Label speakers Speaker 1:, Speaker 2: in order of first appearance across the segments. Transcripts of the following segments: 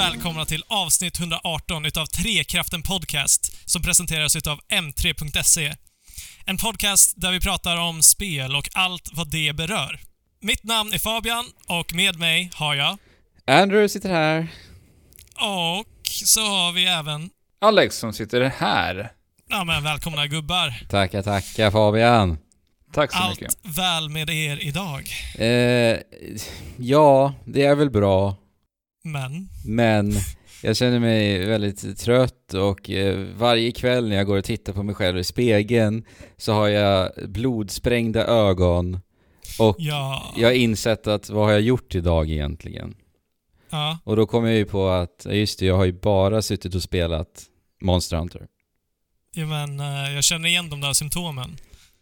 Speaker 1: välkomna till avsnitt 118 utav Trekraften Podcast som presenteras utav M3.se. En podcast där vi pratar om spel och allt vad det berör. Mitt namn är Fabian och med mig har jag...
Speaker 2: Andrew sitter här.
Speaker 1: Och så har vi även...
Speaker 3: Alex som sitter här.
Speaker 1: Ja men välkomna gubbar.
Speaker 2: Tackar, tackar Fabian.
Speaker 3: Tack så
Speaker 1: Allt
Speaker 3: mycket.
Speaker 1: väl med er idag.
Speaker 2: Eh, ja, det är väl bra,
Speaker 1: Men...
Speaker 2: men jag känner mig väldigt trött och eh, varje kväll när jag går och tittar på mig själv i spegeln så har jag blodsprängda ögon och
Speaker 1: Ja...
Speaker 2: jag har insett att vad har jag gjort idag egentligen?
Speaker 1: Ja.
Speaker 2: Och då kom jag ju på att, ja, just det, jag har ju bara suttit och spelat Monster Hunter.
Speaker 1: ja men eh, jag känner igen de där symptomen.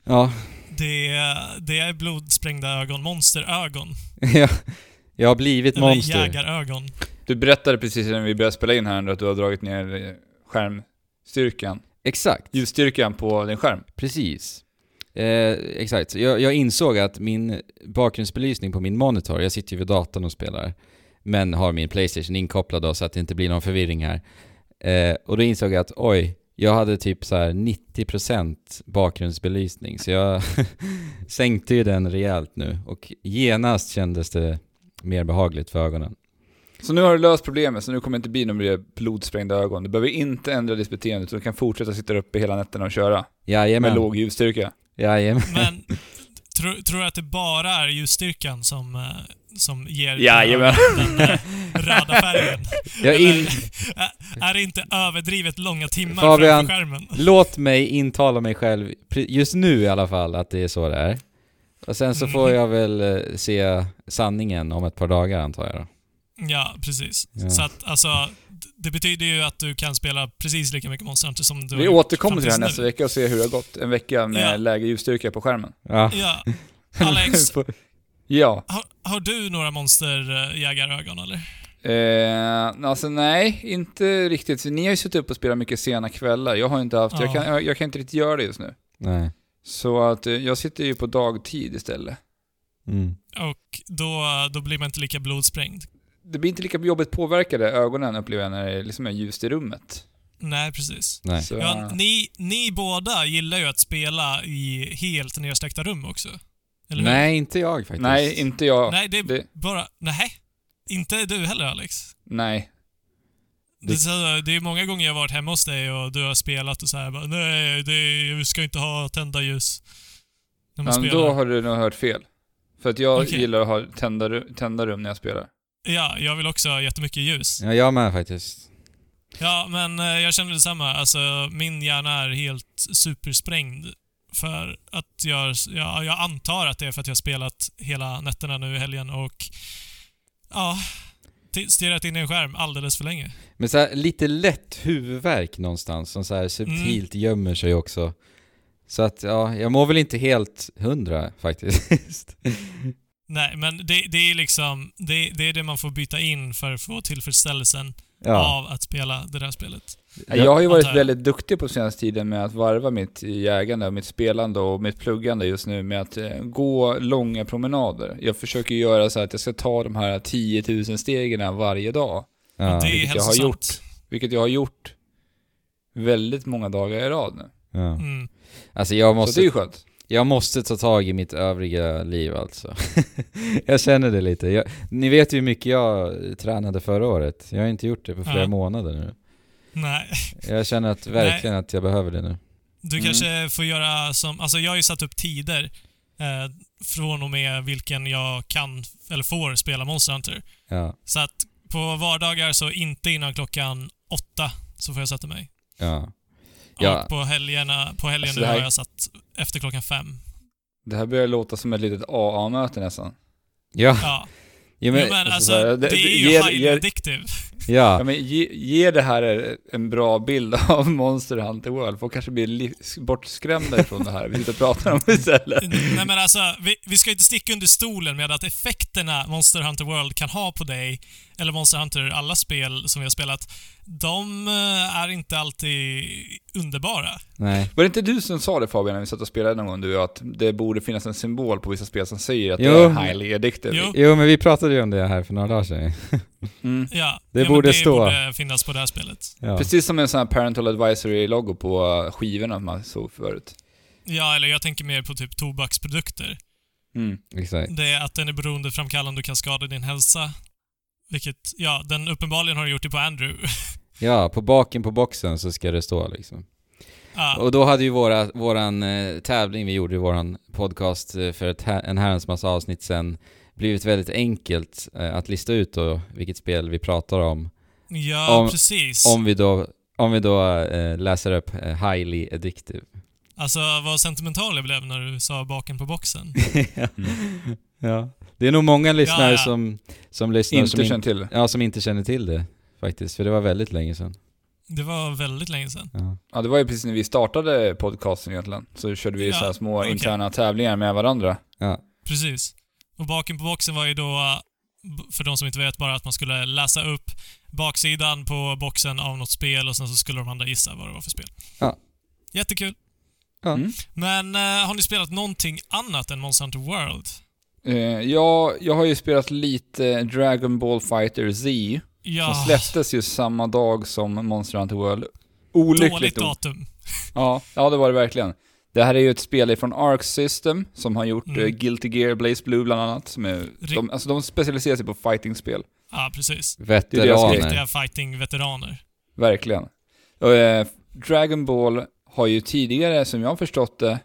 Speaker 2: Ja,
Speaker 1: Det, är- det är blodsprängda ögon, monsterögon.
Speaker 2: jag, jag har blivit
Speaker 1: Eller
Speaker 2: monster.
Speaker 1: jägarögon.
Speaker 3: Du berättade precis innan vi började spela in här nu att du har dragit ner skärmstyrkan,
Speaker 2: Exakt.
Speaker 3: ljusstyrkan på din skärm.
Speaker 2: Precis. Eh, exakt. Jag, jag insåg att min bakgrundsbelysning på min monitor, jag sitter ju vid datorn och spelar, men har min Playstation inkopplad då så att det inte blir någon förvirring här. Eh, och då insåg jag att oj, jag hade typ så här 90% bakgrundsbelysning, så jag sänkte ju den rejält nu och genast kändes det mer behagligt för ögonen.
Speaker 3: Så nu har du löst problemet, så nu kommer det inte bli några mer blodsprängda ögon. Du behöver inte ändra ditt beteende, utan du kan fortsätta sitta uppe hela nätterna och köra. Med
Speaker 2: Jajamän.
Speaker 3: låg ljusstyrka.
Speaker 2: Jajamän.
Speaker 1: Men tror, tror du att det bara är ljusstyrkan som, eh, som ger
Speaker 3: Jajamän.
Speaker 1: den eh, röda färgen?
Speaker 2: Jag
Speaker 1: Eller
Speaker 2: in...
Speaker 1: är- är det inte överdrivet långa timmar
Speaker 2: Fabian.
Speaker 1: framför skärmen?
Speaker 2: Låt mig intala mig själv, just nu i alla fall, att det är så det är. Och sen så får
Speaker 1: Mhm.
Speaker 2: jag väl eh, se sanningen om ett par dagar antar jag då.
Speaker 1: Ja, precis.
Speaker 2: Ja.
Speaker 1: Så att alltså, det betyder ju att du kan spela precis lika mycket Monster Hunter som du har
Speaker 3: Vi
Speaker 1: gjort
Speaker 3: återkommer till det här nästa vecka och ser hur det har gått. En vecka med
Speaker 1: Ja.
Speaker 3: lägre ljusstyrka på skärmen.
Speaker 2: Ja.
Speaker 1: Ja. Alex,
Speaker 3: ja.
Speaker 1: har, har du några monsterjägarögon eller?
Speaker 3: Eh, alltså nej, inte riktigt. Ni har ju suttit upp och spelat mycket sena kvällar. Jag har inte haft, jag,
Speaker 1: Ja.
Speaker 3: kan, jag, jag kan inte riktigt göra det just nu.
Speaker 2: Nej.
Speaker 3: Så att eh, jag sitter ju på dagtid istället.
Speaker 2: Mm.
Speaker 1: Och då, då blir man inte lika blodsprängd.
Speaker 3: Det blir inte lika jobbigt påverkade ögonen upplever jag när det liksom är ljust i rummet.
Speaker 1: Nej, precis.
Speaker 2: Nej.
Speaker 3: Så,
Speaker 1: Ja, ni, ni båda gillar ju att spela i helt nedsläckta rum också. Eller hur?
Speaker 2: Nej, inte jag faktiskt.
Speaker 3: nej, inte jag.
Speaker 1: Nej, det är
Speaker 3: det-
Speaker 1: bara... Nej. Inte du heller Alex.
Speaker 3: Nej.
Speaker 1: Det, är så, det är många gånger jag har varit hemma hos dig och du har spelat och så här bara, nej, det, vi ska inte ha tända ljus. När man
Speaker 3: Men
Speaker 1: spelar.
Speaker 3: då har du nog hört fel. För att jag
Speaker 1: Okej.
Speaker 3: gillar att ha tända, tända rum när jag spelar.
Speaker 1: Ja, jag vill också ha jättemycket ljus.
Speaker 2: Ja, jag med faktiskt.
Speaker 1: Ja, men eh, jag känner detsamma. Alltså, min hjärna är helt supersprängd. För att jag, ja, jag antar att det är för att jag har spelat hela nätterna nu i helgen och ja, stirrat in i en skärm alldeles för länge.
Speaker 2: Men så här, lite lätt huvudvärk någonstans som så här subtilt
Speaker 1: Mm.
Speaker 2: gömmer sig också. Så att, ja, jag mår väl inte helt hundra faktiskt.
Speaker 1: Nej, men det, det är liksom, det, det är det man får byta in för att få tillfredsställelsen
Speaker 2: ja.
Speaker 1: av att spela det där spelet.
Speaker 3: Jag har ju varit väldigt duktig på senaste tiden med att varva mitt jägande, mitt spelande och mitt pluggande just nu med att eh, gå långa promenader. Jag försöker göra så att jag ska ta de här 10 000 stegen varje dag.
Speaker 2: Ja.
Speaker 1: Och det är
Speaker 3: vilket jag har gjort. Vilket jag har gjort väldigt många dagar i rad nu.
Speaker 2: ja.
Speaker 1: Mm.
Speaker 2: Alltså jag
Speaker 3: Så det är
Speaker 2: måste,
Speaker 3: ju skönt.
Speaker 2: Jag måste ta tag i mitt övriga liv alltså. jag känner det lite. Jag, ni vet ju hur mycket jag tränade förra året. Jag har inte gjort det på flera
Speaker 1: Ja.
Speaker 2: månader nu.
Speaker 1: Nej.
Speaker 2: Jag känner att verkligen att jag behöver det nu.
Speaker 1: Du
Speaker 3: Mm.
Speaker 1: kanske får göra som, alltså jag har ju satt upp tider eh, från och med vilken jag kan, eller får spela Monster Hunter.
Speaker 2: Ja,
Speaker 1: Så att på vardagar så inte innan klockan åtta så får jag sätta mig.
Speaker 2: ja. Ja.
Speaker 1: Och på helgerna, på helgen
Speaker 3: Alltså
Speaker 1: nu
Speaker 3: här-
Speaker 1: har jag satt efter klockan fem.
Speaker 3: Det här börjar låta som ett litet AA-möte nästan.
Speaker 2: Ja,
Speaker 1: Ja.
Speaker 2: ja
Speaker 1: Men, jo, men
Speaker 3: alltså,
Speaker 1: alltså, det,
Speaker 3: det-
Speaker 1: är ju highly
Speaker 3: ger-
Speaker 1: addictive.
Speaker 3: Ja,
Speaker 2: ja.
Speaker 3: men ge, ge det här en bra bild av Monster Hunter World. Folk kanske blir li- bortskrämda ifrån det här vi sitter och pratar om istället.
Speaker 1: Nej men alltså, vi, vi ska inte sticka under stolen med att effekterna Monster Hunter World kan ha på dig, eller Monster Hunter, alla spel som vi har spelat, de eh, är inte alltid underbara.
Speaker 2: Nej.
Speaker 3: Var det inte du som sa det Fabian, när vi satt och spelade någon gång, du, att det borde finnas en symbol på vissa spel som säger att
Speaker 2: Jo.
Speaker 3: det är highly addictive?
Speaker 1: Jo.
Speaker 2: Jo, men vi pratade ju om det här för några dagar sedan.
Speaker 3: Mm.
Speaker 1: Ja,
Speaker 2: Det
Speaker 1: ja,
Speaker 2: borde
Speaker 1: det
Speaker 2: stå.
Speaker 1: borde finnas på det här spelet.
Speaker 2: Ja.
Speaker 3: Precis som en sån här parental advisory-logo på uh, skivorna man såg förut.
Speaker 1: Ja, eller jag tänker mer på typ tobaksprodukter.
Speaker 3: Mm.
Speaker 2: Exakt.
Speaker 1: Det är att den är beroendeframkallande och kan skada din hälsa. Vilket, ja, den uppenbarligen har gjort det på Andrew.
Speaker 2: Ja, på baken på boxen så ska det stå liksom.
Speaker 1: ja,
Speaker 2: Och då hade ju våra, våran eh, tävling vi gjorde i våran podcast eh, för ett, här- en herrans massa avsnitt sen blivit väldigt enkelt eh, att lista ut då vilket spel vi pratar om.
Speaker 1: ja
Speaker 2: om-
Speaker 1: precis.
Speaker 2: Om vi då, om vi då eh, läser upp eh, highly addictive.
Speaker 1: Alltså, vad sentimental jag blev när du sa baken på boxen.
Speaker 2: ja. Det är nog många lyssnare
Speaker 1: Ja, ja.
Speaker 2: som, som lyssnar
Speaker 3: Inte
Speaker 2: som, in,
Speaker 3: känt till.
Speaker 2: ja, som inte känner till det faktiskt, för det var väldigt länge sedan.
Speaker 1: Det var väldigt länge sedan.
Speaker 2: Ja.
Speaker 3: Ja, det var ju precis när vi startade podcasten egentligen. Så körde vi
Speaker 1: Ja,
Speaker 3: så här små
Speaker 1: okej.
Speaker 3: interna tävlingar med varandra.
Speaker 2: Ja.
Speaker 1: Precis. Och baken på boxen var ju då, för de som inte vet, bara att man skulle läsa upp baksidan på boxen av något spel och sen så skulle de andra gissa vad det var för spel.
Speaker 2: Ja.
Speaker 1: Jättekul.
Speaker 2: Ja.
Speaker 3: Mm.
Speaker 1: Men eh, har ni spelat någonting annat än Monster Hunter World?
Speaker 3: Eh, jag, jag har ju spelat lite Dragon Ball Fighter Z,
Speaker 1: Ja,
Speaker 3: som släpptes ju samma dag som Monster Hunter World. Olyckligt
Speaker 1: dåligt datum.
Speaker 3: Ja, ja det var det verkligen. Det här är ju ett spel från Arc System, som har gjort
Speaker 1: Mm.
Speaker 3: eh, Guilty Gear, Blaze Blue bland annat. Som är, de, alltså de specialiserar sig på fightingspel.
Speaker 1: Ja, precis.
Speaker 2: Veteraner.
Speaker 1: Riktiga fighting-veteraner.
Speaker 3: Verkligen. Och, eh, Dragon Ball har ju tidigare, som jag har förstått det,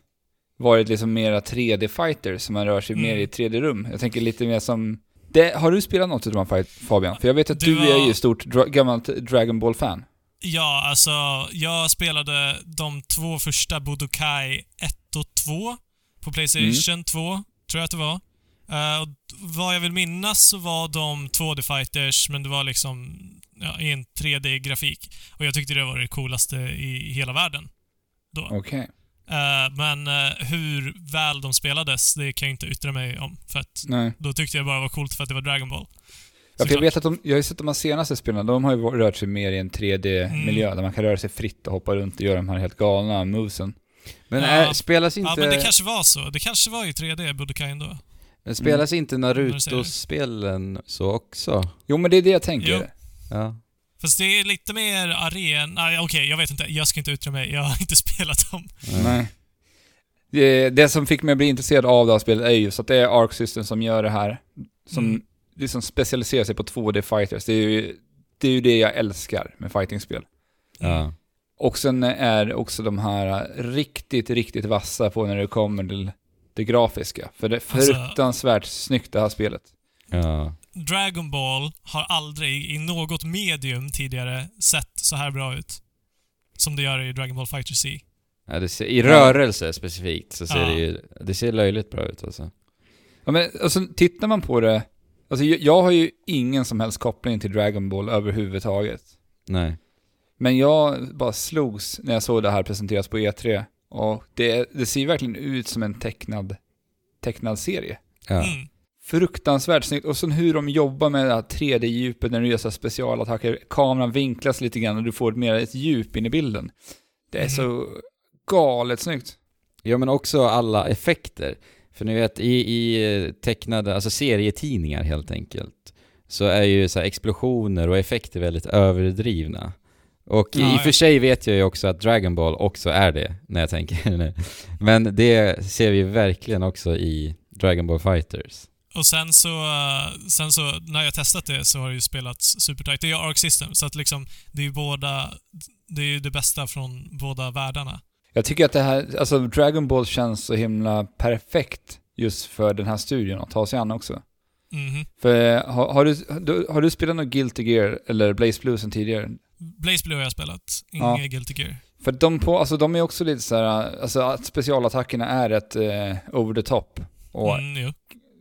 Speaker 3: varit liksom mera 3D-fighter, som man rör sig
Speaker 1: Mm.
Speaker 3: mer i 3D-rum. Jag tänker lite mer som... Det, har du spelat något av de här fight, Fabian? För jag vet att du
Speaker 1: var-
Speaker 3: är ju stort dra, gammalt Dragon Ball-fan.
Speaker 1: Ja, alltså jag spelade de två första Budokai 1 och 2 på Playstation
Speaker 3: Mm.
Speaker 1: 2, tror jag att det var. Och vad jag vill minnas så var de 2D-fighters, men det var liksom ja, i en 3D-grafik. Och jag tyckte det var det coolaste i hela världen.
Speaker 3: Okej.
Speaker 1: Eh, men eh, hur väl de spelades, det kan jag inte yttra mig om. För att
Speaker 3: Nej.
Speaker 1: då tyckte jag bara det var coolt för att det var Dragon Ball.
Speaker 3: Ja, jag vet att de, jag har ju sett de här senaste spelen, de har ju rört sig mer i en 3D-miljö,
Speaker 1: Mm.
Speaker 3: där man kan röra sig fritt och hoppa runt och göra de här helt galna movesen.
Speaker 2: Men
Speaker 1: Ja.
Speaker 2: är, spelas inte,
Speaker 1: Ja, men det kanske var så. Det kanske var i 3D, Budokai ändå.
Speaker 2: men spelas inte
Speaker 1: säger det.
Speaker 2: Naruto-spelen så också?
Speaker 3: Jo, men det är det jag tänker.
Speaker 1: Jo.
Speaker 2: Ja.
Speaker 1: Fast det är lite mer aren... Nej, okej, jag vet inte. Jag ska inte yttra mig. Jag har inte spelat dem.
Speaker 3: Nej. Det, det som fick mig att bli intresserad av det här spelet är just att det är Arc System som gör det här. Som
Speaker 1: Mm.
Speaker 3: liksom specialiserar sig på 2D-fighters. Det är, ju, det är ju det jag älskar med fightingspel.
Speaker 2: Ja.
Speaker 3: Och sen är också de här riktigt, riktigt vassa på när det kommer till det grafiska. För det är
Speaker 1: Alltså-
Speaker 3: fruktansvärt snyggt det här spelet.
Speaker 2: Ja.
Speaker 1: Dragon Ball har aldrig i något medium tidigare sett så här bra ut. Som det gör i Dragon Ball Fighter C.
Speaker 2: ja det ser, I rörelse specifikt så ser
Speaker 1: Ja.
Speaker 2: det ju, det ser löjligt bra ut alltså.
Speaker 3: Ja, men alltså, tittar man på det, alltså jag, jag har ju ingen som helst koppling till Dragon Ball överhuvudtaget.
Speaker 2: Nej.
Speaker 3: Men jag bara slogs när jag såg det här presenteras på E3. Och det, det ser ju verkligen ut som en tecknad, tecknad serie.
Speaker 2: Ja.
Speaker 1: Mm.
Speaker 3: Fruktansvärt snyggt. Och sen hur de jobbar med det här 3D-djupet när du gör så specialattacker. Kameran vinklas lite grann och du får mer ett djup in i bilden. Det är
Speaker 1: Mhm.
Speaker 3: så galet snyggt.
Speaker 2: Ja men också alla effekter. För ni vet, i, i eh, tecknade, alltså serietidningar helt enkelt, så är ju så explosioner och effekter väldigt överdrivna. Och
Speaker 1: Ja,
Speaker 2: i och för sig vet jag ju också att Dragon Ball också är det, när jag tänker nu. Men det ser vi verkligen också i Dragon Ball Fighters.
Speaker 1: Och sen så, eh, sen så, när jag testat det så har det ju spelats supertight. Det är Arc System, så att liksom, det är ju båda, det är ju det bästa från båda världarna.
Speaker 3: Jag tycker att det här, alltså Dragon Ball känns så himla perfekt just för den här studion att ta sig an också.
Speaker 1: Mhm.
Speaker 3: För eh, har, har, du, har du spelat något Guilty Gear eller Blaze Blue sen tidigare?
Speaker 1: Blaze Blue har jag spelat,
Speaker 3: Ja.
Speaker 1: inget Guilty Gear.
Speaker 3: För de, på, alltså, de är också lite så här, alltså att specialattackerna är rätt eh, over the top. Och
Speaker 1: Mm.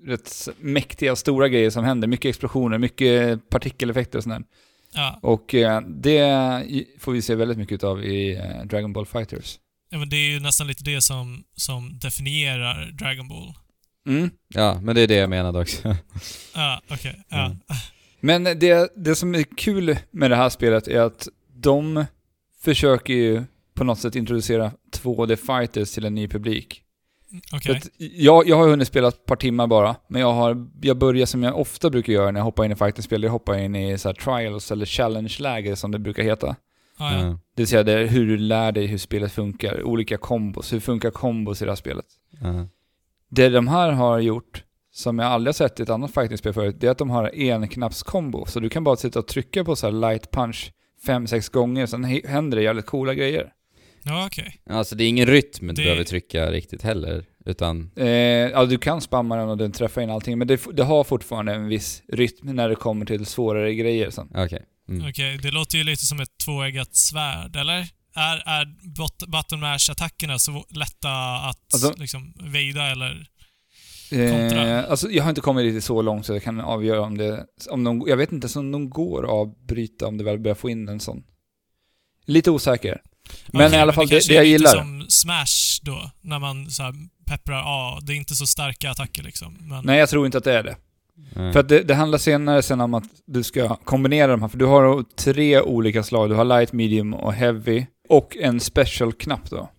Speaker 3: Rätt mäktiga stora grejer som händer. Mycket explosioner, mycket partikeleffekter och sånt där.
Speaker 1: Ja.
Speaker 3: Och eh, det får vi se väldigt mycket av i eh, Dragon Ball Fighters.
Speaker 1: ja, men det är ju nästan lite det som, som definierar Dragon Ball.
Speaker 3: Mm.
Speaker 2: Ja, men det är det jag menade också.
Speaker 1: Ja, okej. Ja.
Speaker 2: Mm.
Speaker 3: Men det, det som är kul med det här spelet är att de försöker ju på något sätt introducera 2D fighters till en ny publik. Att jag, jag har hunnit spela ett par timmar bara, men jag, har, jag börjar som jag ofta brukar göra när jag hoppar in i fightingspel. Jag hoppar in i så här trials eller challenge-läger som det brukar heta.
Speaker 1: Ja, ja.
Speaker 3: Det vill säga det är hur du lär dig hur spelet funkar, olika kombos, hur funkar kombos i det här spelet.
Speaker 2: Ja.
Speaker 3: Det de här har gjort, som jag aldrig har sett i ett annat fightingspel förut, det är att de har enknappskombo. Så du kan bara sitta och trycka på så här light punch fem sex gånger, sen händer det jävligt coola grejer.
Speaker 1: Ja, okej.
Speaker 2: Alltså det är ingen rytm du
Speaker 1: Det-
Speaker 2: behöver trycka riktigt heller, utan...
Speaker 3: Eh, ja, du kan spamma den och den träffar in allting, men det, det har fortfarande en viss rytm när det kommer till svårare grejer sen.
Speaker 2: Okej. Mm.
Speaker 1: Okej, det låter ju lite som ett tvåeggat svärd, eller? Är, är bot- button mash-attackerna så lätta att
Speaker 3: Alltså-
Speaker 1: liksom vejda eller? Kontra.
Speaker 3: Eh, alltså jag har inte kommit riktigt så långt så jag kan avgöra om det, om de, jag vet inte ens om de går att avbryta om du väl börjar få in en sån. Lite osäker. Men
Speaker 1: Okej,
Speaker 3: i alla fall, det,
Speaker 1: kanske
Speaker 3: det jag
Speaker 1: är lite
Speaker 3: gillar.
Speaker 1: som Smash då, när man så här pepprar, ja, det är inte så starka attacker liksom. Men,
Speaker 3: Nej, jag tror inte att det är det.
Speaker 2: Mm.
Speaker 3: För att det, det handlar senare sen om att du ska kombinera de här, för du har tre olika slag. Du har light, medium och heavy. Och en special-knapp då.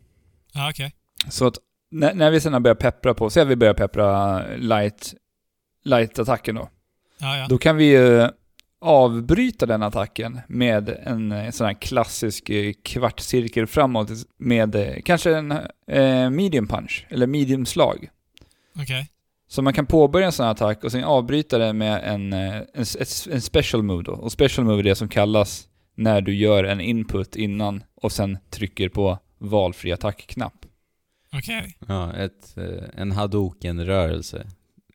Speaker 1: Ja, okej.
Speaker 3: Så att när, när vi sen börjar peppra på, säg att vi börjar peppra light, light-attacken då.
Speaker 1: Ja, ja.
Speaker 3: Då kan vi ju avbryta den attacken med en sån här klassisk eh, kvartscirkel framåt med eh, kanske en eh, medium punch, eller medium slag.
Speaker 1: Okej.
Speaker 3: Så man kan påbörja en sån här attack och sen avbryta den med en, eh, en, en special move då. Och special move är det som kallas när du gör en input innan och sen trycker på valfri attackknapp.
Speaker 1: Okej.
Speaker 2: Ja, ett, en hadoken-rörelse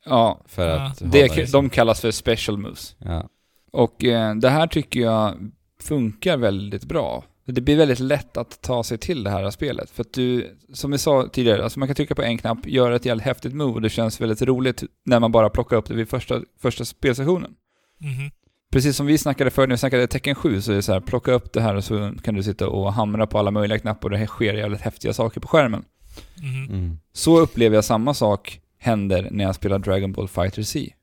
Speaker 3: Ja,
Speaker 2: för
Speaker 1: Ja.
Speaker 2: att
Speaker 3: det, de kallas för special moves.
Speaker 2: Ja.
Speaker 3: Och eh, det här tycker jag funkar väldigt bra. Det blir väldigt lätt att ta sig till det här spelet. För att du, som vi sa tidigare, alltså man kan trycka på en knapp, göra ett jävligt häftigt move och det känns väldigt roligt när man bara plockar upp det vid första, första spelsessionen.
Speaker 1: Mhm.
Speaker 3: Precis som vi snackade förr när vi snackade Tecken 7 så är det så här, plocka upp det här och så kan du sitta och hamra på alla möjliga knappar och det sker jävligt häftiga saker på skärmen.
Speaker 1: Mhm.
Speaker 2: Mm.
Speaker 3: Så upplever jag samma sak händer när jag spelar Dragon Ball Fighter C.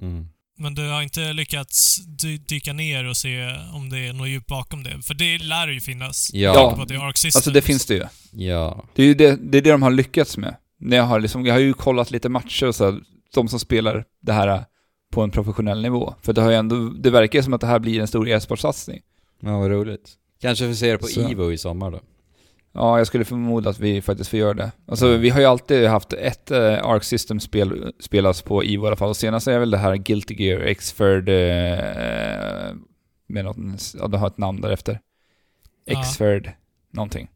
Speaker 2: Mm.
Speaker 1: Men du har inte lyckats dy dyka ner och se om det är något djup bakom det? För det lär ju finnas.
Speaker 2: Ja.
Speaker 1: På det är Arc Systems.
Speaker 3: Alltså det finns det ju.
Speaker 2: Ja.
Speaker 3: Det är ju det, det, är det de har lyckats med. När jag, har liksom, jag har ju kollat lite matcher och så här, de som spelar det här på en professionell nivå. För det, har ju ändå, det verkar ju som att det här blir en stor e-sportsatsning.
Speaker 2: Ja, vad roligt. Kanske får se det på
Speaker 3: Så.
Speaker 2: Evo i sommar då.
Speaker 3: Ja, jag skulle förmoda att vi faktiskt får göra det. Alltså vi har ju alltid haft ett eh, Arc System-spel spelas på i alla fall. Och senast är väl det här Guilty Gear X-Ferd eh, med något, ja det har ett namn därefter.
Speaker 1: Ja.
Speaker 3: X-Ferd någonting.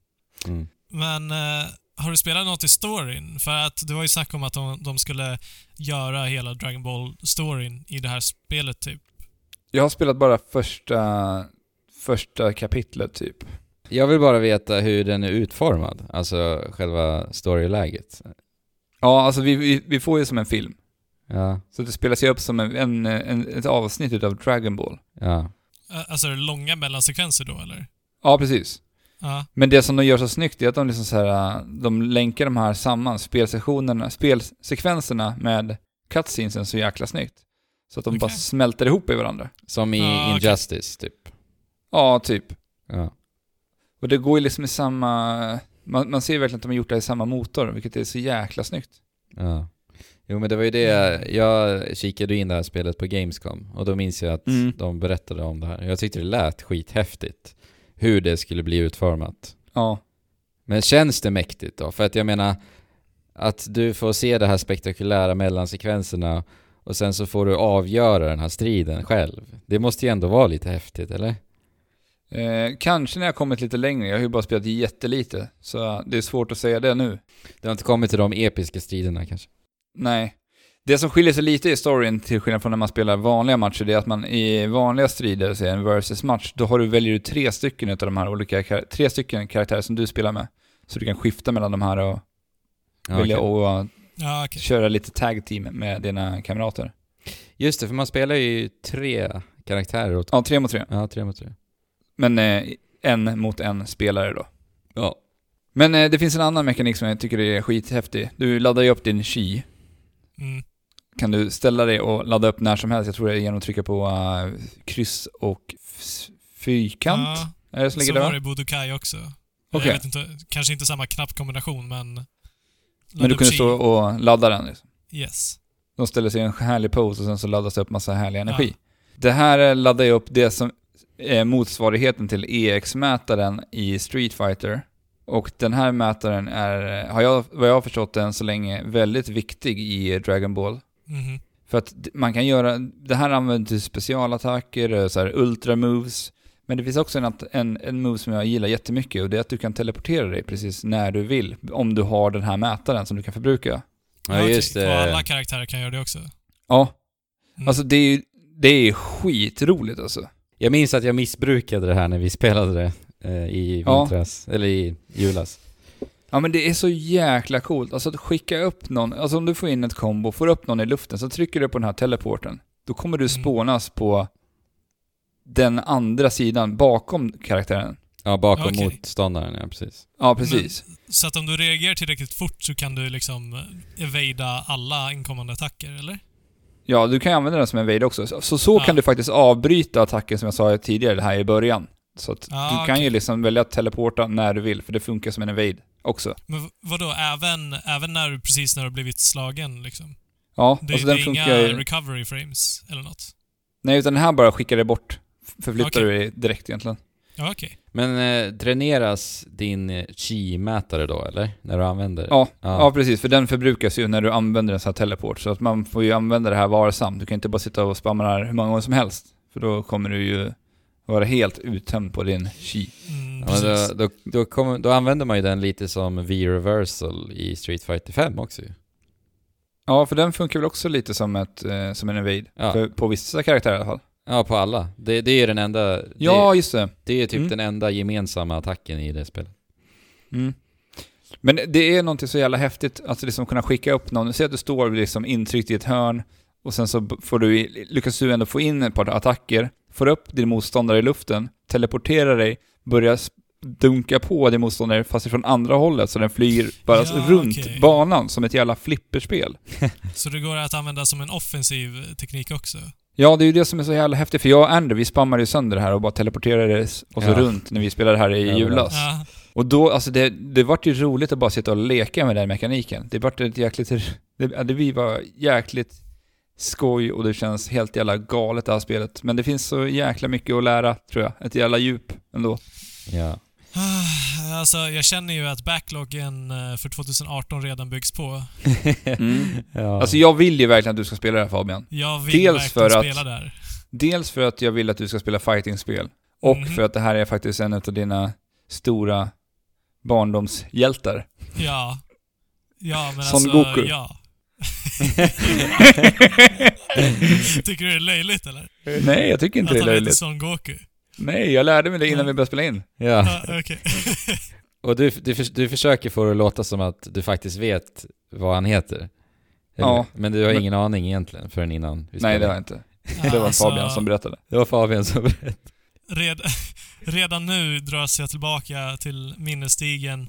Speaker 2: Mm.
Speaker 1: Men eh, har du spelat något i storyn? För att det var ju snack om att de, de skulle göra hela Dragon Ball-storyn i det här spelet typ.
Speaker 3: Jag har spelat bara första, första kapitlet typ.
Speaker 2: Jag vill bara veta hur den är utformad, alltså själva storyläget.
Speaker 3: Ja, alltså vi, vi, vi får ju som en film.
Speaker 2: Ja,
Speaker 3: Så det spelas ju upp som en, en, en, ett avsnitt utav Dragon Ball.
Speaker 2: ja.
Speaker 1: Alltså är det långa mellansekvenser då eller?
Speaker 3: Ja, precis.
Speaker 1: Ja.
Speaker 3: Men det som de gör så snyggt är att de liksom så här, de länkar de här samman, spelsessionerna, spelsekvenserna med cutscenesen så jäkla snyggt. Så att de bara
Speaker 1: Okej.
Speaker 3: smälter ihop i varandra.
Speaker 2: Som i
Speaker 1: Ja.
Speaker 2: Injustice, typ.
Speaker 3: Ja, typ.
Speaker 2: Ja.
Speaker 3: Och det går ju liksom i samma... Man, man ser verkligen att de har gjort det i samma motor, vilket är så jäkla snyggt.
Speaker 2: ja. Jo men det var ju det, jag kikade in det här spelet på Gamescom och då minns jag att
Speaker 3: Mm.
Speaker 2: de berättade om det här. Jag tyckte det lät skithäftigt. Hur det skulle bli utformat.
Speaker 3: Ja.
Speaker 2: Men känns det mäktigt då? För att jag menar, att du får se det här spektakulära mellansekvenserna och sen så får du avgöra den här striden själv. Det måste ju ändå vara lite häftigt, eller?
Speaker 3: Eh, kanske när jag kommit lite längre, jag har ju bara spelat jättelite. Så det är svårt att säga det nu.
Speaker 2: Det har inte kommit till de episka striderna kanske?
Speaker 3: Nej. Det som skiljer sig lite i storyn till skillnad från när man spelar vanliga matcher, det är att man i vanliga strider, så en versus-match, då har du, väljer du tre stycken utav de här olika, kar- tre stycken karaktärer som du spelar med. Så du kan skifta mellan de här och
Speaker 2: Ja,
Speaker 3: välja
Speaker 2: okej.
Speaker 3: och uh,
Speaker 1: Ja, okej.
Speaker 3: köra lite tag team med dina kamrater.
Speaker 2: Just det, för man spelar ju tre karaktärer åt...
Speaker 3: Ja, tre mot tre.
Speaker 2: Ja, tre mot tre.
Speaker 3: Men eh, en mot en spelare då.
Speaker 2: Ja.
Speaker 3: Men eh, det finns en annan mekanik som jag tycker är skithäftig. Du laddar ju upp din chi.
Speaker 1: Mm.
Speaker 3: kan du ställa dig och ladda upp när som helst. Jag tror det är genom att trycka på uh, kryss och fyrkant.
Speaker 1: Ja,
Speaker 3: är det som ligger
Speaker 1: så var
Speaker 3: där?
Speaker 1: det i Budokai också.
Speaker 3: Okej.
Speaker 1: Jag vet inte, kanske inte samma knappkombination, men...
Speaker 3: Men du kunde
Speaker 1: chi.
Speaker 3: stå och ladda den. Liksom.
Speaker 1: Yes.
Speaker 3: De ställer sig i en härlig pose och sen så laddas det upp massa härlig energi.
Speaker 1: Ja.
Speaker 3: Det här eh, laddar ju upp det som är motsvarigheten till EX-mätaren i Street Fighter. Och den här mätaren är, eh, har jag, vad jag har förstått än så länge, väldigt viktig i Dragon Ball.
Speaker 1: Mhm.
Speaker 3: För att man kan göra, det här använder till specialattacker, eh, så här ultra moves. Men det finns också en, en, en move som jag gillar jättemycket och det är att du kan teleportera dig precis när du vill. Om du har den här mätaren som du kan förbruka.
Speaker 2: Ja, just.
Speaker 1: Och
Speaker 2: det.
Speaker 1: alla karaktärer kan göra det också.
Speaker 3: Ja,
Speaker 1: Mm.
Speaker 3: alltså det är ju, det är skitroligt alltså.
Speaker 2: Jag minns att jag missbrukade det här när vi spelade det eh, i
Speaker 3: Ja.
Speaker 2: vintras, eller i julas.
Speaker 3: Ja men det är så jäkla coolt. Alltså att skicka upp någon, alltså om du får in ett kombo, får upp någon i luften, så trycker du på den här teleporten. Då kommer du
Speaker 1: Mm.
Speaker 3: spånas på den andra sidan, bakom karaktären.
Speaker 2: Ja, bakom
Speaker 1: Okej.
Speaker 2: motståndaren, ja precis.
Speaker 3: Ja, precis.
Speaker 1: Så att om du reagerar tillräckligt fort så kan du liksom evada alla inkommande attacker, eller?
Speaker 3: Ja, du kan ju använda den som en evade också. Så så, så
Speaker 1: Ja.
Speaker 3: kan du faktiskt avbryta attacken som jag sa tidigare, det här i början. Så att
Speaker 1: Ah,
Speaker 3: du kan
Speaker 1: okej.
Speaker 3: ju liksom välja att teleporta när du vill, för det funkar som en evade också.
Speaker 1: Men vadå, även, även när du precis när du blivit slagen liksom?
Speaker 3: Ja,
Speaker 1: Det,
Speaker 3: alltså
Speaker 1: det
Speaker 3: den
Speaker 1: är
Speaker 3: funkar
Speaker 1: inga recovery frames eller något?
Speaker 3: Nej, utan den här bara skickar dig bort. Förflyttar
Speaker 1: Okej.
Speaker 3: du dig direkt egentligen.
Speaker 1: Ja, okej.
Speaker 2: Men eh, dräneras din eh, chi-mätare då, eller? När du använder?
Speaker 3: Ja,
Speaker 2: Ja.
Speaker 3: ja. precis. För den förbrukas ju när du använder en sån här teleport. Så att man får ju använda det här varsamt. Du kan inte bara sitta och spamma det här hur många gånger som helst. För då kommer du ju vara helt uttömd på din chi.
Speaker 1: Mm,
Speaker 2: Ja, då, då, då, kommer, då använder man ju den lite som V-reversal i Street Fighter 5 också ju.
Speaker 3: Ja, för den funkar väl också lite som, ett, eh, som en evade.
Speaker 2: Ja.
Speaker 3: För, på vissa karaktärer i alla fall.
Speaker 2: Ja, på alla. Det, det är den enda...
Speaker 3: Ja,
Speaker 2: Det,
Speaker 3: just det.
Speaker 2: det är typ
Speaker 3: Mm.
Speaker 2: den enda gemensamma attacken i det spelet.
Speaker 3: Mm. Men det är någonting så jävla häftigt att liksom kunna skicka upp någon. Säg att du står liksom intryckt i ett hörn och sen så får du, lyckas du ändå få in ett par attacker, får upp din motståndare i luften, teleporterar dig, börjar dunka på din motståndare fast från andra hållet så den flyger bara
Speaker 1: Ja,
Speaker 3: runt
Speaker 1: okej.
Speaker 3: banan som ett jävla flipperspel.
Speaker 1: Så det går att använda som en offensiv teknik också?
Speaker 3: Ja, det är ju det som är så jävla häftigt för jag och Andrew, vi spammade ju sönder det här och bara teleporterades och så
Speaker 2: Ja.
Speaker 3: runt när vi spelade här i
Speaker 2: Överallt.
Speaker 3: julas.
Speaker 1: Ja.
Speaker 3: Och då, alltså det, det vart ju roligt att bara sitta och leka med den mekaniken. Det vart ett jäkligt, det, ja, det var jäkligt skoj och det känns helt jävla galet det här spelet. Men det finns så jäkla mycket att lära, tror jag. Ett jävla djup ändå.
Speaker 2: Ja.
Speaker 1: Alltså, jag känner ju att backloggen eh, för 2018 redan byggs på.
Speaker 3: Mm.
Speaker 2: ja.
Speaker 3: Alltså jag vill ju verkligen att du ska spela det här Fabian.
Speaker 1: Jag vill
Speaker 3: Dels
Speaker 1: verkligen
Speaker 3: för att-
Speaker 1: spela där.
Speaker 3: Dels för att jag vill att du ska spela fightingspel. Och
Speaker 1: Mhm.
Speaker 3: för att det här är faktiskt en av dina stora barndomshjältar.
Speaker 1: Ja. Ja, men
Speaker 3: Son
Speaker 1: alltså,
Speaker 3: Goku.
Speaker 1: ja. Tycker du det är löjligt eller?
Speaker 3: Nej, jag tycker inte
Speaker 1: att
Speaker 3: det är
Speaker 1: han heter
Speaker 3: löjligt.
Speaker 1: Son Goku?
Speaker 3: Nej, jag lärde mig det innan vi började spela in.
Speaker 2: ja.
Speaker 1: Ja, okej.
Speaker 2: Och du, du, du försöker få det att låta som att du faktiskt vet vad han heter. Eller?
Speaker 3: Ja.
Speaker 2: Men du har
Speaker 3: Men-
Speaker 2: ingen aning egentligen förrän innan vi
Speaker 3: Nej,
Speaker 2: spelade.
Speaker 3: det har jag inte. Det var
Speaker 1: Alltså,
Speaker 3: Fabian som berättade.
Speaker 2: Det var Fabian som berättade.
Speaker 1: red, redan nu dras jag tillbaka till minnesstigen.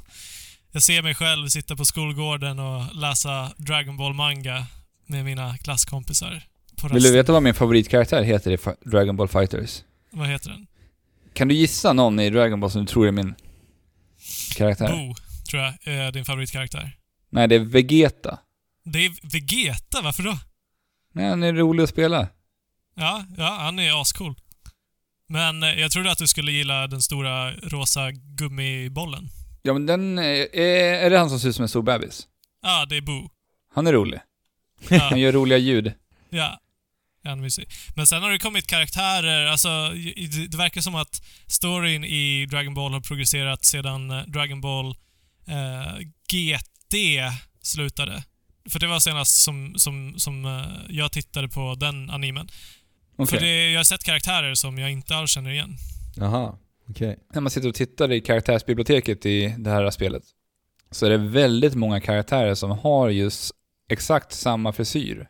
Speaker 1: Jag ser mig själv sitta på skolgården och läsa Dragon Ball manga med mina klasskompisar.
Speaker 3: Vill du veta vad min favoritkaraktär heter i Dragon Ball Fighters?
Speaker 1: Vad heter den?
Speaker 3: Kan du gissa någon i Dragon Ball som du tror är min karaktär?
Speaker 1: Bo, tror jag, är din favoritkaraktär.
Speaker 3: Nej, det är Vegeta.
Speaker 1: Det är Vegeta, varför då?
Speaker 3: Nej, han är rolig att spela.
Speaker 1: Ja, ja, han är ascool. Men eh, jag trodde att du skulle gilla den stora rosa gummibollen.
Speaker 3: Ja, men den... Är, är det han som ser ut som en stor bebis?
Speaker 1: Ja, det är Bo.
Speaker 3: Han är rolig.
Speaker 1: Ja,
Speaker 3: Han gör roliga ljud.
Speaker 1: ja. Mysig. Men sen har det kommit karaktärer, alltså det, det verkar som att storyn i Dragon Ball har progresserat sedan eh, Dragon Ball eh, GT slutade. För det var senast som, som, som eh, jag tittade på den animen.
Speaker 3: Okej.
Speaker 1: För det, jag har sett karaktärer som jag inte alls känner igen.
Speaker 2: Jaha, okej.
Speaker 3: När man sitter och tittar i karaktärsbiblioteket i det här spelet så är det väldigt många karaktärer som har just exakt samma frisyr.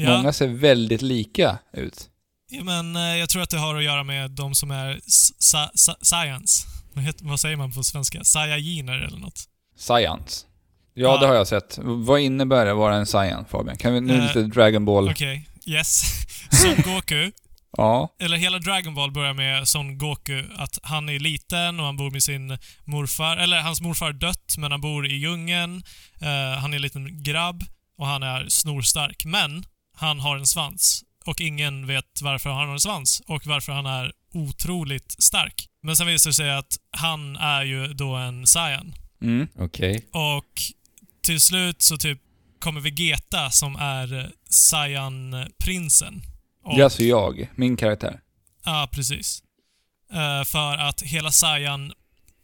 Speaker 1: Ja.
Speaker 3: Många ser väldigt lika ut.
Speaker 1: Ja, men eh, jag tror att det har att göra med de som är sa, sa, science. Vad, heter, vad säger man på svenska? Saiyajiner eller något.
Speaker 3: Science. Ja, det
Speaker 1: Ja.
Speaker 3: har jag sett. Vad innebär det att vara en Saiyan, Fabian? Kan vi nu
Speaker 1: Eh,
Speaker 3: lite Dragon Ball?
Speaker 1: Okej, yes. Son Goku,
Speaker 3: Ja.
Speaker 1: eller hela Dragon Ball börjar med Son Goku, att han är liten och han bor med sin morfar, eller hans morfar har dött, men han bor i djungeln. Eh, han är en liten grabb och han är snorstark. Men han har en svans och ingen vet varför han har en svans och varför han är otroligt stark. Men sen visar det sig att han är ju då en Saiyan.
Speaker 3: Mm.
Speaker 2: Okej.
Speaker 1: Och till slut så typ kommer Vegeta som är Saiyan-prinsen.
Speaker 3: Är alltså jag, min karaktär.
Speaker 1: Ja, precis. Eh, för att hela Saiyan,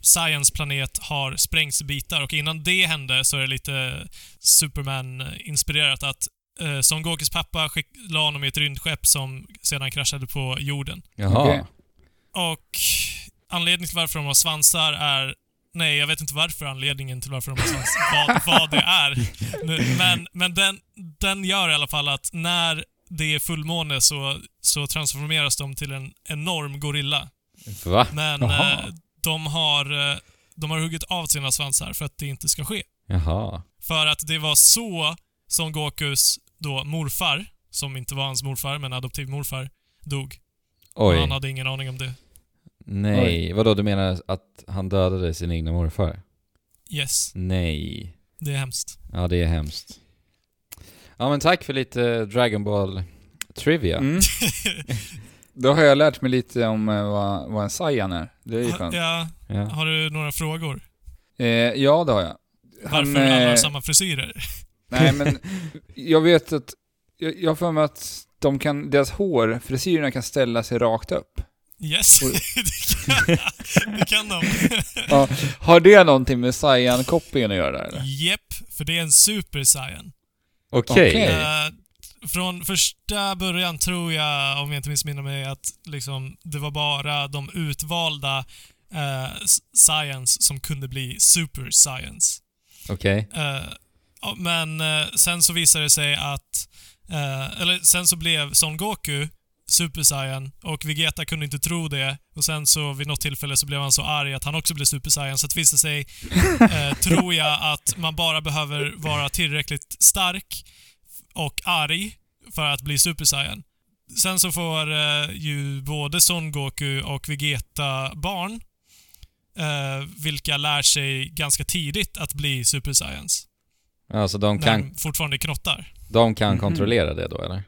Speaker 1: Saians planet har sprängts i bitar och innan det hände så är det lite Superman-inspirerat att uh, Son Gokis pappa skick, la honom i ett rymdskepp som sedan kraschade på jorden.
Speaker 2: Jaha.
Speaker 3: Okej.
Speaker 1: Och anledningen till varför de har svansar är... Nej, jag vet inte varför anledningen till varför de har svansar, vad, vad det är. Men, men den, den gör i alla fall att när det är fullmåne så, så transformeras de till en enorm gorilla.
Speaker 2: Va?
Speaker 1: Men eh, de, har, eh, de har huggit av sina svansar för att det inte ska ske.
Speaker 2: Jaha.
Speaker 1: För att det var så som Gokus då morfar, som inte var hans morfar, men adoptivmorfar, dog. Och
Speaker 2: Oj.
Speaker 1: han hade ingen aning om det.
Speaker 2: Nej. Vadå, du menar att han dödade sin egna morfar?
Speaker 1: Yes,
Speaker 2: Nej.
Speaker 1: det är hemskt.
Speaker 2: Ja, det är hemskt. Ja, men tack för lite Dragon Ball Trivia.
Speaker 3: Mm. Då har jag lärt mig lite om eh, vad, vad en Saiyan är. Det är ju skönt.
Speaker 1: ja,
Speaker 2: Ja.
Speaker 1: har du några frågor?
Speaker 3: Eh, ja, det har jag.
Speaker 1: Varför alla
Speaker 3: eh,
Speaker 1: har samma frisyrer?
Speaker 3: Nej, men jag vet att... Jag, jag har för mig att de kan, deras hår, frisyrerna kan ställa sig rakt upp.
Speaker 1: Yes,
Speaker 3: Oj.
Speaker 1: det, kan, det kan de.
Speaker 3: Ja, har det någonting med Saiyan-kopplingen att göra eller?
Speaker 1: Jepp, för det är en super saiyan.
Speaker 2: Okej.
Speaker 3: Okej.
Speaker 1: Eh, från första början tror jag, om jag inte missminner mig, att liksom, det var bara de utvalda uh, science som kunde bli super science.
Speaker 2: Okej.
Speaker 1: Eh, ja, men eh, sen så visade det sig att, eh, eller sen så blev Son Goku Super Saiyan och Vegeta kunde inte tro det och sen så vid något tillfälle så blev han så arg att han också blev Super Saiyan så att visade sig, eh, tror jag, att man bara behöver vara tillräckligt stark och arg för att bli Super Saiyan. Sen så får eh, ju både Son Goku och Vegeta barn eh, vilka lär sig ganska tidigt att bli Super Saiyans.
Speaker 2: Alltså de kan,
Speaker 1: de fortfarande knottar.
Speaker 2: de kan
Speaker 3: Mhm.
Speaker 2: kontrollera det då, eller?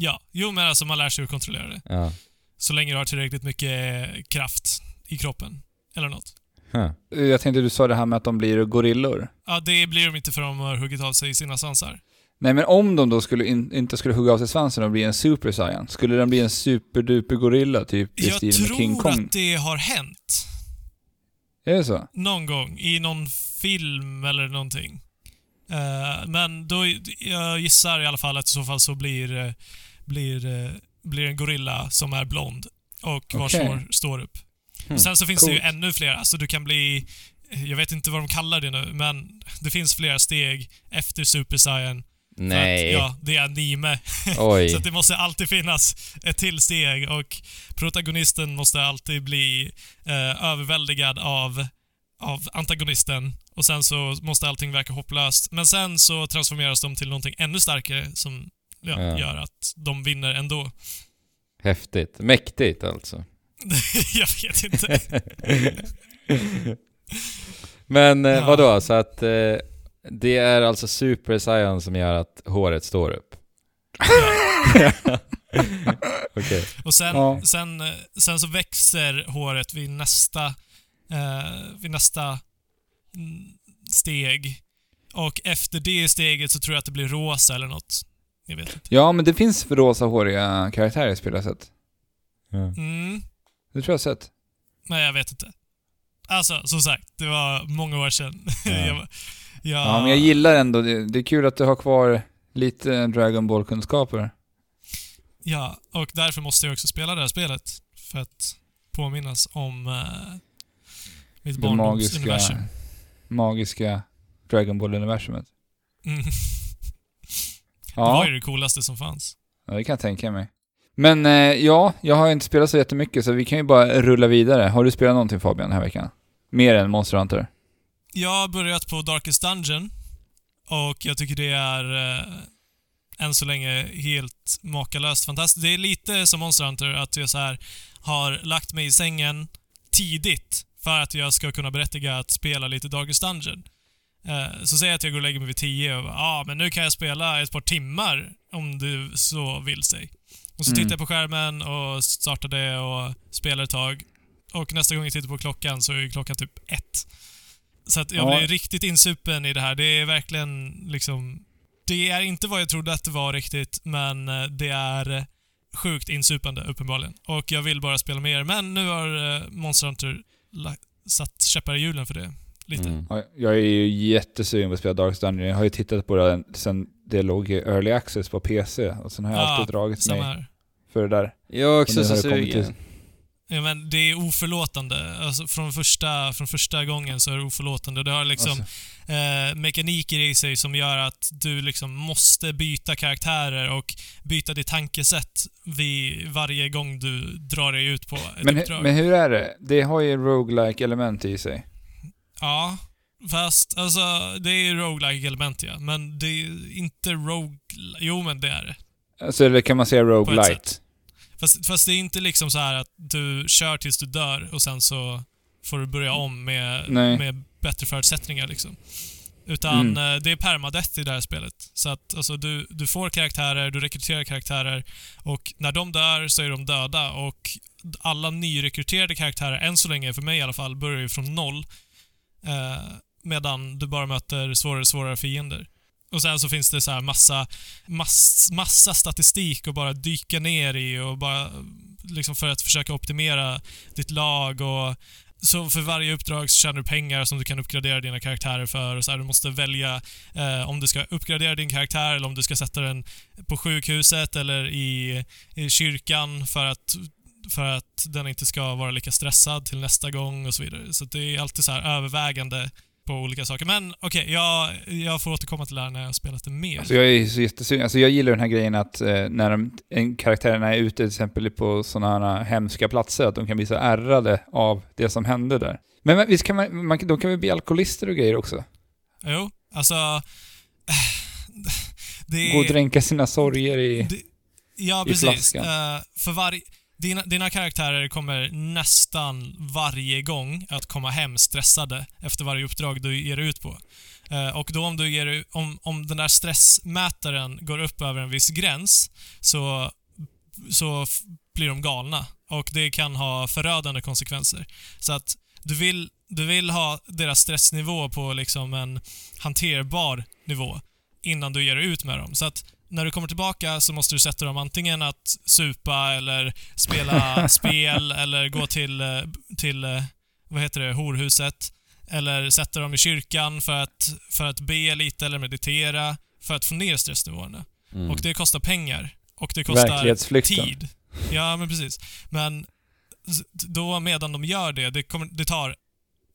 Speaker 1: Ja, jo men alltså man lär sig att kontrollera det.
Speaker 2: Ja.
Speaker 1: Så länge du har tillräckligt mycket kraft i kroppen. Eller något.
Speaker 2: Huh.
Speaker 3: Jag tänkte du sa det här med att de blir gorillor.
Speaker 1: Ja, det blir de inte för de har huggit av sig sina svansar.
Speaker 3: Nej men om de då skulle in, inte skulle hugga av sig svansen och bli en super saiyan, skulle den bli en superduper gorilla typ i
Speaker 1: Jag
Speaker 3: stil med King
Speaker 1: tror
Speaker 3: Kong?
Speaker 1: att det har hänt.
Speaker 3: Är det så?
Speaker 1: Någon gång. I någon film eller någonting. Eh, men då, jag gissar i alla fall att i så fall så blir, eh, blir, eh, blir en gorilla som är blond och vars
Speaker 3: Okej.
Speaker 1: hår står upp.
Speaker 2: Hmm.
Speaker 1: Sen så finns det ju ännu fler. Alltså du kan bli... Jag vet inte vad de kallar det nu, men det finns flera steg efter Super Saiyan.
Speaker 2: Nej.
Speaker 1: Att, ja, det är anime.
Speaker 2: Oj.
Speaker 1: Så det måste alltid finnas ett till steg och protagonisten måste alltid bli eh, överväldigad av, av antagonisten och sen så måste allting verka hopplöst. Men sen så transformeras de till någonting ännu starkare som ja,
Speaker 2: Ja.
Speaker 1: gör att de vinner ändå.
Speaker 2: Häftigt. Mäktigt alltså.
Speaker 1: jag vet inte.
Speaker 2: Men eh,
Speaker 1: Ja.
Speaker 2: vadå, så att eh, det är alltså Super Saiyan som gör att håret står upp? Okej.
Speaker 1: Och sen,
Speaker 3: Ja.
Speaker 1: sen, eh, sen så växer håret vid nästa, eh, vid nästa steg. Och efter det steget så tror jag att det blir rosa eller något. Jag vet inte.
Speaker 3: Ja, men det finns rosa håriga karaktärer i spelet jag sett.
Speaker 2: Ja.
Speaker 1: Mm,
Speaker 3: Det tror jag sett.
Speaker 1: nej, jag vet inte. Alltså, som sagt, det var många år sedan.
Speaker 2: Ja.
Speaker 1: jag, jag,
Speaker 3: Ja, men jag gillar ändå, det, det är kul att du har kvar lite Dragon Ball-kunskaper.
Speaker 1: Ja, och därför måste jag också spela det här spelet. För att påminnas om eh, mitt
Speaker 3: Det magiska,
Speaker 1: barndomsuniversum.
Speaker 3: magiska Dragon Ball-universumet.
Speaker 1: Mm. Det var
Speaker 3: Ja,
Speaker 1: ju det coolaste som fanns.
Speaker 3: ja, det kan jag tänka mig. Men eh, ja, jag har inte spelat så jättemycket så vi kan ju bara rulla vidare. Har du spelat någonting Fabian den här veckan? Mer än Monster Hunter?
Speaker 1: Jag har börjat på Darkest Dungeon. och jag tycker det är eh, än så länge helt makalöst fantastiskt. Det är lite som Monster Hunter, att jag så här har lagt mig i sängen tidigt för att jag ska kunna berättiga att spela lite Darkest Dungeon. Eh, så säger jag att jag går och lägger mig vid 10 och ja, ah, men nu kan jag spela ett par timmar om du så vill sig. Och så
Speaker 3: Mm.
Speaker 1: tittar jag på skärmen och startar det och spelar ett tag. Och nästa gång jag tittar på klockan så är klockan typ ett. Så att jag
Speaker 3: Ja.
Speaker 1: blir riktigt insupen i det här. Det är verkligen liksom... Det är inte vad jag trodde att det var riktigt, men eh, det är eh, sjukt insupande uppenbarligen. Och jag vill bara spela mer. Men nu har eh, Monster Hunter satt käppar i hjulen för det. Lite.
Speaker 2: Mm.
Speaker 3: Ja, Jag är ju jättesugen på att spela Darkest Dungeon. Jag har ju tittat på det sen det låg i Early Access på PC och sen har jag
Speaker 1: Ja,
Speaker 3: alltid dragit mig
Speaker 1: här.
Speaker 3: för det där.
Speaker 2: Jag är också så sugen.
Speaker 1: Ja, men det är oförlåtande. Alltså, från, första, från första gången så är det oförlåtande. Det har liksom
Speaker 3: Alltså,
Speaker 1: eh, mekaniker i sig som gör att du liksom måste byta karaktärer och byta ditt tankesätt vid varje gång du drar dig ut på ett
Speaker 3: men,
Speaker 1: uppdrag.
Speaker 3: men hur är det? Det har ju roguelike element i sig.
Speaker 1: Ja, fast alltså det är roguelike element ja. Men det är inte rogue... Jo, men det är det.
Speaker 3: Alltså, eller kan man säga roguelite?
Speaker 1: Fast, fast det är inte liksom så här att du kör tills du dör och sen så får du börja om med,
Speaker 3: Nej.
Speaker 1: med bättre förutsättningar liksom. Utan
Speaker 3: Mm.
Speaker 1: eh, det är permadeath i det här spelet. Så att alltså, du, du får karaktärer, du rekryterar karaktärer och när de dör så är de döda och alla nyrekryterade karaktärer, än så länge för mig i alla fall, börjar ju från noll. Eh, medan du bara möter svårare och svårare fiender. Och sen så finns det så här massa, mass, massa statistik att bara dyka ner i och bara liksom för att försöka optimera ditt lag och så för varje uppdrag så tjänar du pengar som du kan uppgradera dina karaktärer för. Och så här, du måste välja eh, om du ska uppgradera din karaktär eller om du ska sätta den på sjukhuset eller i, i kyrkan för att, för att den inte ska vara lika stressad till nästa gång och så vidare. Så det är alltid så här övervägande på olika saker. Men okej, jag, jag får återkomma till det här när jag har spelat det mer.
Speaker 3: Alltså jag är så jättesugen. Alltså jag gillar den här grejen att eh, när de, en, karaktärerna är ute till exempel på sådana här hemska platser, att de kan bli så ärrade av det som hände där. Men, men visst kan man, man, de kan väl bli alkoholister och grejer också?
Speaker 1: Jo, alltså... Det
Speaker 3: Gå och
Speaker 1: är...
Speaker 3: dränka sina sorger i...
Speaker 1: Det, ja,
Speaker 3: i
Speaker 1: precis.
Speaker 3: flaskan.
Speaker 1: Eh, för varje... Dina, dina karaktärer kommer nästan varje gång att komma hem stressade efter varje uppdrag du ger dig ut på. Eh, och då om, du ger, om, om den där stressmätaren går upp över en viss gräns så, så blir de galna. Och det kan ha förödande konsekvenser. Så att du vill, du vill ha deras stressnivå på liksom en hanterbar nivå innan du ger dig ut med dem. Så att när du kommer tillbaka så måste du sätta dem antingen att supa eller spela spel eller gå till, eh, till eh, vad heter det, horhuset. Eller sätta dem i kyrkan för att, för att be lite eller meditera för att få ner stressnivåerna.
Speaker 2: Mm.
Speaker 1: Och det kostar pengar. Och det kostar tid. Ja, men precis. Men då medan de gör det, det, kommer, det tar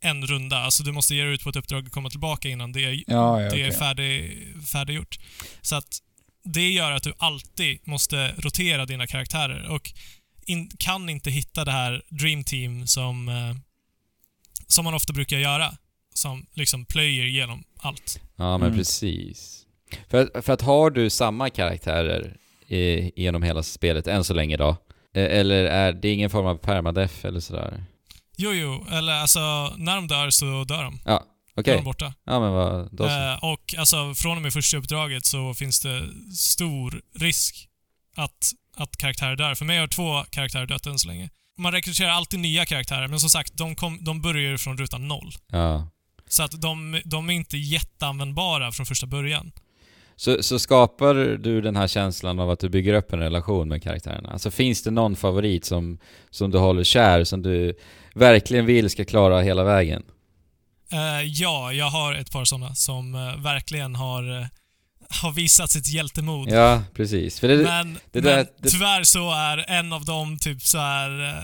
Speaker 1: en runda. Alltså du måste ge dig ut på ett uppdrag och komma tillbaka innan det är,
Speaker 3: Ja, ja,
Speaker 1: det är
Speaker 3: okej.
Speaker 1: färdig, färdiggjort. Så att det gör att du alltid måste rotera dina karaktärer och in, kan inte hitta det här Dream Team som, eh, som man ofta brukar göra. Som liksom plöjer igenom allt.
Speaker 2: Ja, men
Speaker 3: Mm.
Speaker 2: precis. För, att- för att har du samma karaktärer i, genom hela spelet än så länge då? Eh, Eller är det ingen form av permadeath eller sådär?
Speaker 1: Jo, jo, eller alltså när de dör så dör de.
Speaker 2: Ja, okej.
Speaker 1: de borta.
Speaker 2: Ja, men vad... Då.
Speaker 1: Eh, och alltså från och med första uppdraget så finns det stor risk att, att karaktärer dör. För mig har två karaktärer dött än så länge. Man rekryterar alltid nya karaktärer, men som sagt, de, kom, de börjar ju från ruta noll.
Speaker 2: Ja.
Speaker 1: Så att de, de är inte jätteanvändbara från första början.
Speaker 2: Så, så skapar du den här känslan av att du bygger upp en relation med karaktärerna? Alltså finns det någon favorit som, som du håller kär, som du verkligen vill ska klara hela vägen?
Speaker 1: Eh, ja, jag har ett par sådana som eh, verkligen har, eh, har visat sitt hjältemod.
Speaker 2: Ja, precis. Det,
Speaker 1: men
Speaker 2: det
Speaker 1: men
Speaker 2: där- det-
Speaker 1: tyvärr så är en av dem typ så här.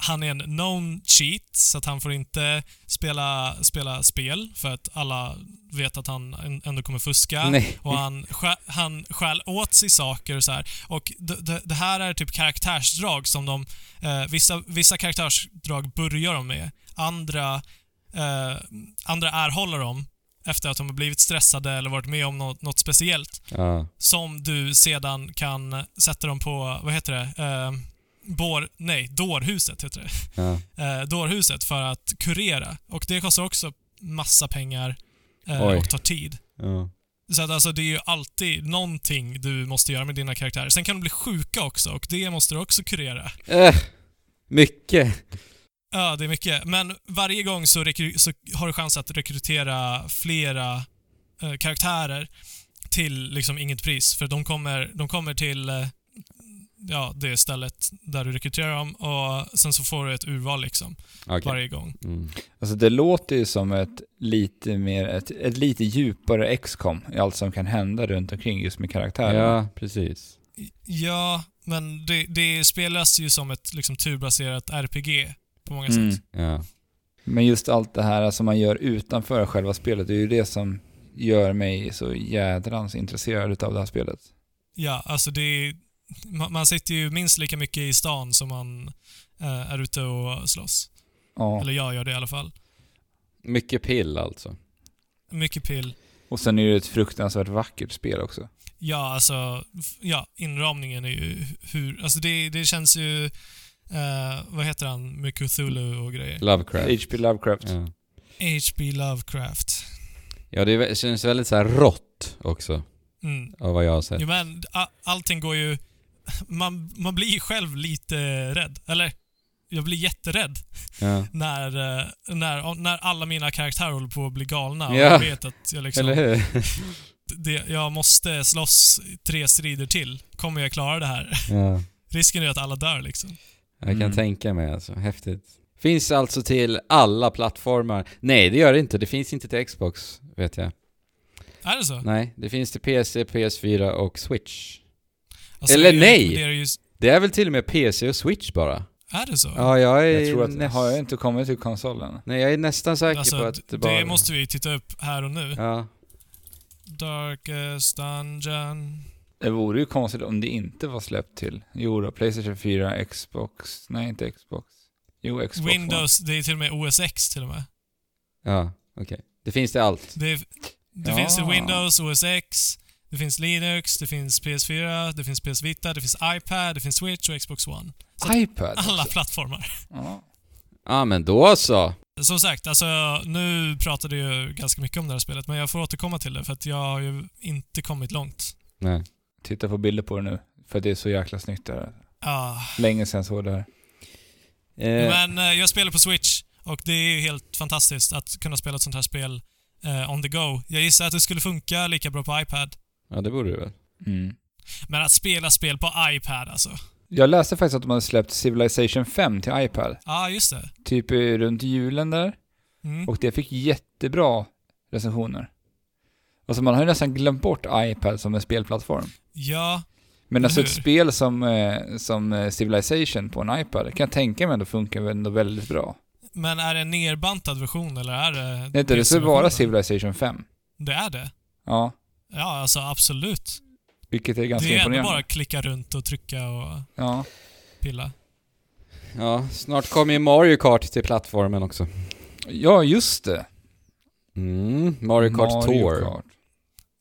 Speaker 1: han är en known cheat, så att han får inte spela, spela spel för att alla vet att han ändå kommer fuska.
Speaker 2: nej.
Speaker 1: Och han, han stjäl åt sig saker och så här. Och det, det, det här är typ karaktärsdrag som de... Eh, vissa, vissa karaktärsdrag börjar de med. Andra, eh, andra erhåller de efter att de har blivit stressade eller varit med om något, något speciellt
Speaker 2: Ja.
Speaker 1: som du sedan kan sätta dem på, vad heter det? Eh, bår, nej, dårhuset heter det.
Speaker 2: Ja.
Speaker 1: Eh, dårhuset för att kurera. Och det kostar också massa pengar eh, och tar tid.
Speaker 2: Ja.
Speaker 1: Så att alltså det är ju alltid någonting du måste göra med dina karaktärer. Sen kan de bli sjuka också och det måste du också kurera.
Speaker 2: Äh, mycket.
Speaker 1: Ja, det är mycket. Men varje gång så, så har du chans att rekrytera flera eh, karaktärer till liksom inget pris. För de kommer, de kommer till eh, ja, det stället där du rekryterar dem och sen så får du ett urval liksom
Speaker 2: Okej.
Speaker 1: varje gång.
Speaker 2: Mm.
Speaker 3: Alltså det låter ju som ett lite mer, ett, ett lite djupare XCOM i allt som kan hända runt omkring just med karaktärer.
Speaker 2: Ja, precis.
Speaker 1: Ja, men det, det spelas ju som ett liksom, turbaserat RPG på många
Speaker 3: Mm.
Speaker 1: sätt.
Speaker 2: Ja.
Speaker 3: Men just allt det här som man gör utanför själva spelet, det är ju det som gör mig så jädrans intresserad av det här spelet.
Speaker 1: Ja, alltså det är, man, man sitter ju minst lika mycket i stan som man eh, är ute och slåss.
Speaker 3: Ja.
Speaker 1: Eller jag gör det i alla fall.
Speaker 2: Mycket pill alltså.
Speaker 1: Mycket pill.
Speaker 3: Och sen är det ett fruktansvärt vackert spel också.
Speaker 1: Ja, alltså, ja, inramningen är ju hur, alltså det, det känns ju, eh, vad heter han, med Cthulhu och grejer.
Speaker 2: Lovecraft.
Speaker 3: H.P. Lovecraft.
Speaker 2: Ja.
Speaker 1: H.P. Lovecraft.
Speaker 2: ja, det är- känns väldigt så här rått också,
Speaker 1: Mm.
Speaker 2: av vad jag har sett.
Speaker 1: Jo, men allting går ju... Man, man blir ju själv lite rädd. Eller, jag blir jätterädd
Speaker 2: Ja.
Speaker 1: när, eh, när, när alla mina karaktärer håller på att bli galna och
Speaker 2: Ja.
Speaker 1: jag vet att jag liksom...
Speaker 2: Eller hur?
Speaker 1: Det, jag måste slåss tre strider till. Kommer jag klara det här?
Speaker 2: ja.
Speaker 1: Risken är att alla dör liksom.
Speaker 2: Jag kan
Speaker 3: Mm.
Speaker 2: tänka mig alltså. Häftigt. Finns alltså till alla plattformar. Nej, det gör det inte. Det finns inte till Xbox, vet jag.
Speaker 1: Är det så?
Speaker 2: Nej, det finns till PC, PS4 och Switch.
Speaker 1: Alltså,
Speaker 2: Eller
Speaker 1: jag
Speaker 2: nej!
Speaker 1: rekommenderar Ju,
Speaker 2: Det är väl till och med PC och Switch bara?
Speaker 1: är det så?
Speaker 2: Ja, jag är
Speaker 3: Jag tror att,
Speaker 2: näst...
Speaker 3: har jag inte kommit till konsolen?
Speaker 2: Nej, jag är nästan säker
Speaker 1: alltså,
Speaker 2: på att det bara...
Speaker 1: det måste vi titta upp här och nu.
Speaker 2: Ja.
Speaker 1: Darkest Dungeon.
Speaker 3: Det vore ju konstigt om det inte var släppt till. Jo då, Playstation 4, Xbox, nej inte Xbox. Jo, Xbox One.
Speaker 1: Windows, det är till och med OS X till och med.
Speaker 2: Ja, okej. Det finns det allt.
Speaker 1: Det, det
Speaker 3: Ja.
Speaker 1: finns till Windows, OS X, det finns Linux, det finns PS4, det finns PS Vita, det finns iPad, det finns Switch och Xbox One. Så
Speaker 3: iPad
Speaker 1: alla
Speaker 3: också.
Speaker 1: plattformar.
Speaker 3: Ja.
Speaker 2: Ja, men då så.
Speaker 1: Som sagt, alltså nu pratade jag ju ganska mycket om det här spelet, men jag får återkomma till det för att jag har ju inte kommit långt.
Speaker 2: Nej.
Speaker 3: Titta på bilder på det nu. För det är så jäkla snyggt det här.
Speaker 1: Ah.
Speaker 3: Länge sedan jag såg det här.
Speaker 2: Eh,
Speaker 1: Men eh, jag spelar på Switch och det är ju helt fantastiskt att kunna spela ett sånt här spel eh, on the go. Jag gissar att det skulle funka lika bra på iPad.
Speaker 2: Ja, det borde det väl.
Speaker 3: Mm.
Speaker 1: Men att spela spel på iPad alltså.
Speaker 3: Jag läste faktiskt att de hade släppt Civilization 5 till iPad.
Speaker 1: Ja, ah, just det.
Speaker 3: Typ runt julen där.
Speaker 1: Mm.
Speaker 3: Och det fick jättebra recensioner. Alltså man har ju nästan glömt bort iPad som en spelplattform.
Speaker 1: Ja,
Speaker 3: Men alltså ett spel som, eh, som eh, Civilization på en iPad kan jag tänka mig ändå funkar ändå väldigt bra.
Speaker 1: men är det en nerbantad version eller är det...
Speaker 3: Nej, inte, det ska vara Civilization 5.
Speaker 1: Det är det?
Speaker 3: Ja,
Speaker 1: Ja, alltså absolut.
Speaker 3: vilket är ganska
Speaker 1: det är ändå
Speaker 3: imponerande.
Speaker 1: bara att klicka runt och trycka och
Speaker 3: Ja.
Speaker 1: pilla.
Speaker 2: Ja, snart kommer ju Mario Kart till plattformen också.
Speaker 3: ja, just det.
Speaker 2: Mm, Mario Kart Tour.
Speaker 3: Kart.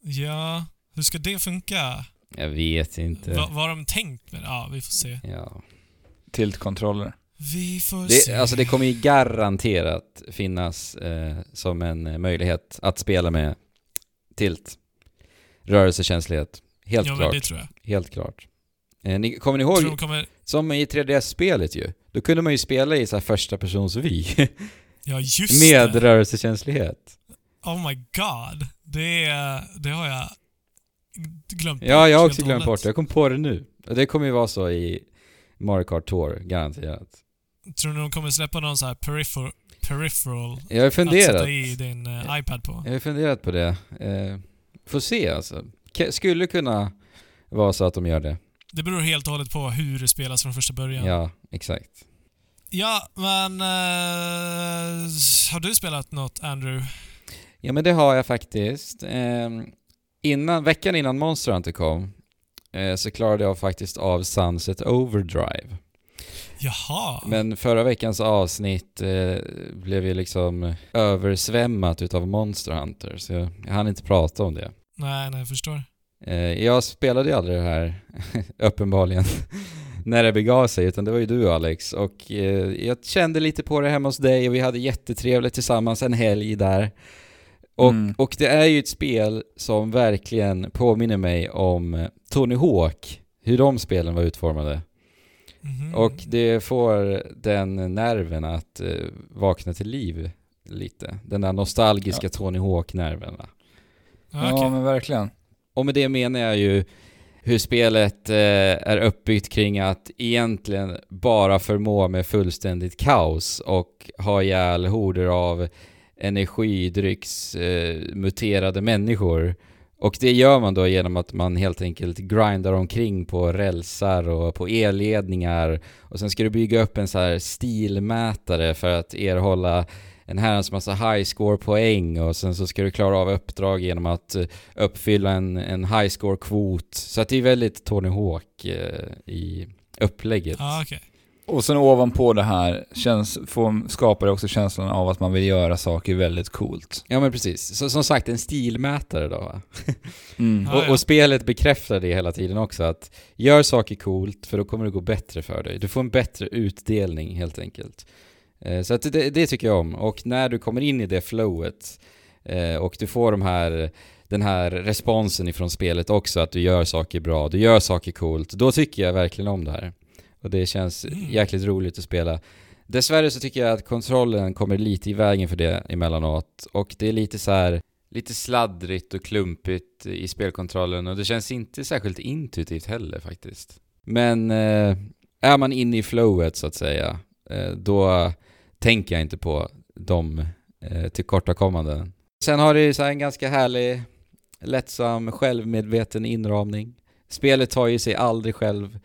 Speaker 1: Ja, hur ska det funka?
Speaker 2: Jag vet inte.
Speaker 1: Va, vad har de tänkt med det? Ja, vi får se.
Speaker 2: Ja.
Speaker 3: Tilt-kontroller.
Speaker 1: Vi får se.
Speaker 2: Det, alltså det kommer ju garanterat finnas eh, som en eh, möjlighet att spela med tilt. Rörelsekänslighet. Helt
Speaker 1: ja,
Speaker 2: klart.
Speaker 1: det tror jag.
Speaker 2: Helt klart. Eh, ni, kommer ni ihåg,
Speaker 1: kommer...
Speaker 2: som i 3DS-spelet ju? Då kunde man ju spela i så här första persons vy
Speaker 1: Ja, just
Speaker 2: med
Speaker 1: det.
Speaker 2: rörelsekänslighet.
Speaker 1: Oh my god. Det, det har jag glömt
Speaker 2: Ja, jag har också glömt bort det. Jag kom på det nu. Det kommer ju vara så i Mario Kart Tour, garanterat.
Speaker 1: Tror ni de kommer släppa någon så här peripher, peripheral
Speaker 2: Jag har
Speaker 1: att
Speaker 2: funderat.
Speaker 1: sätta i din eh, iPad på?
Speaker 2: Jag har funderat på det. Eh, får se alltså. K- skulle kunna vara så att de gör det.
Speaker 1: Det beror helt och hållet på hur det spelas från första början.
Speaker 2: Ja, exakt.
Speaker 1: Ja, men... eh, har du spelat något, Andrew?
Speaker 2: Ja men det har jag faktiskt. Eh, innan, veckan innan Monster Hunter kom eh, så klarade jag faktiskt av Sunset Overdrive.
Speaker 1: Jaha.
Speaker 2: Men förra veckans avsnitt eh, blev ju liksom översvämmat utav Monster Hunter, så jag, jag hann inte prata om det.
Speaker 1: Nej, nej, jag förstår.
Speaker 2: Eh, jag spelade ju aldrig det här, uppenbarligen, när det begav sig, utan det var ju du Alex. Och eh, jag kände lite på det hemma hos dig och vi hade jättetrevligt tillsammans en helg där. Och,
Speaker 3: Mm.
Speaker 2: och det är ju ett spel som verkligen påminner mig om eh, Tony Hawk, hur de spelen var utformade.
Speaker 1: Mhm.
Speaker 2: Och det får den nerven att eh, vakna till liv lite. Den där nostalgiska Tony Hawk-nerven. va.
Speaker 1: Ja,
Speaker 3: Ja,
Speaker 1: okej.
Speaker 3: men verkligen.
Speaker 2: Och med det menar jag ju hur spelet eh, är uppbyggt kring att egentligen bara förmå med fullständigt kaos och ha ihjäl horder av energidrycks eh, muterade människor. Och det gör man då genom att man helt enkelt grindar omkring på rälsar och på elledningar och sen ska du bygga upp en så här stilmätare för att erhålla en herrans massa high score poäng och sen så ska du klara av uppdrag genom att eh, uppfylla en, en high score kvot. Så att det är väldigt Tony Hawk eh, i upplägget.
Speaker 1: Ah, okay.
Speaker 3: Och sen ovanpå det här känns, får, skapar det också känslan av att man vill göra saker väldigt coolt.
Speaker 2: Ja men precis. Så, som sagt, en stilmätare då va?
Speaker 3: Mm.
Speaker 2: Och, och spelet bekräftar det hela tiden också att gör saker coolt för då kommer det gå bättre för dig. Du får en bättre utdelning helt enkelt. Eh, Så att det, det tycker jag om. Och när du kommer in i det flowet eh, och du får de här, den här responsen ifrån spelet också, att du gör saker bra, du gör saker coolt, då tycker jag verkligen om det här. Och det känns
Speaker 1: Mm.
Speaker 2: jäkligt roligt att spela. Dessvärre så tycker jag att kontrollen kommer lite i vägen för det emellanåt. Och det är lite så här lite sladdrigt och klumpigt i spelkontrollen och det känns inte särskilt intuitivt heller faktiskt. Men eh, är man inne i flowet så att säga, eh, då tänker jag inte på de eh, tillkortakommanden. Sen har det så en ganska härlig, lättsam, självmedveten inramning. Spelet tar ju sig aldrig själv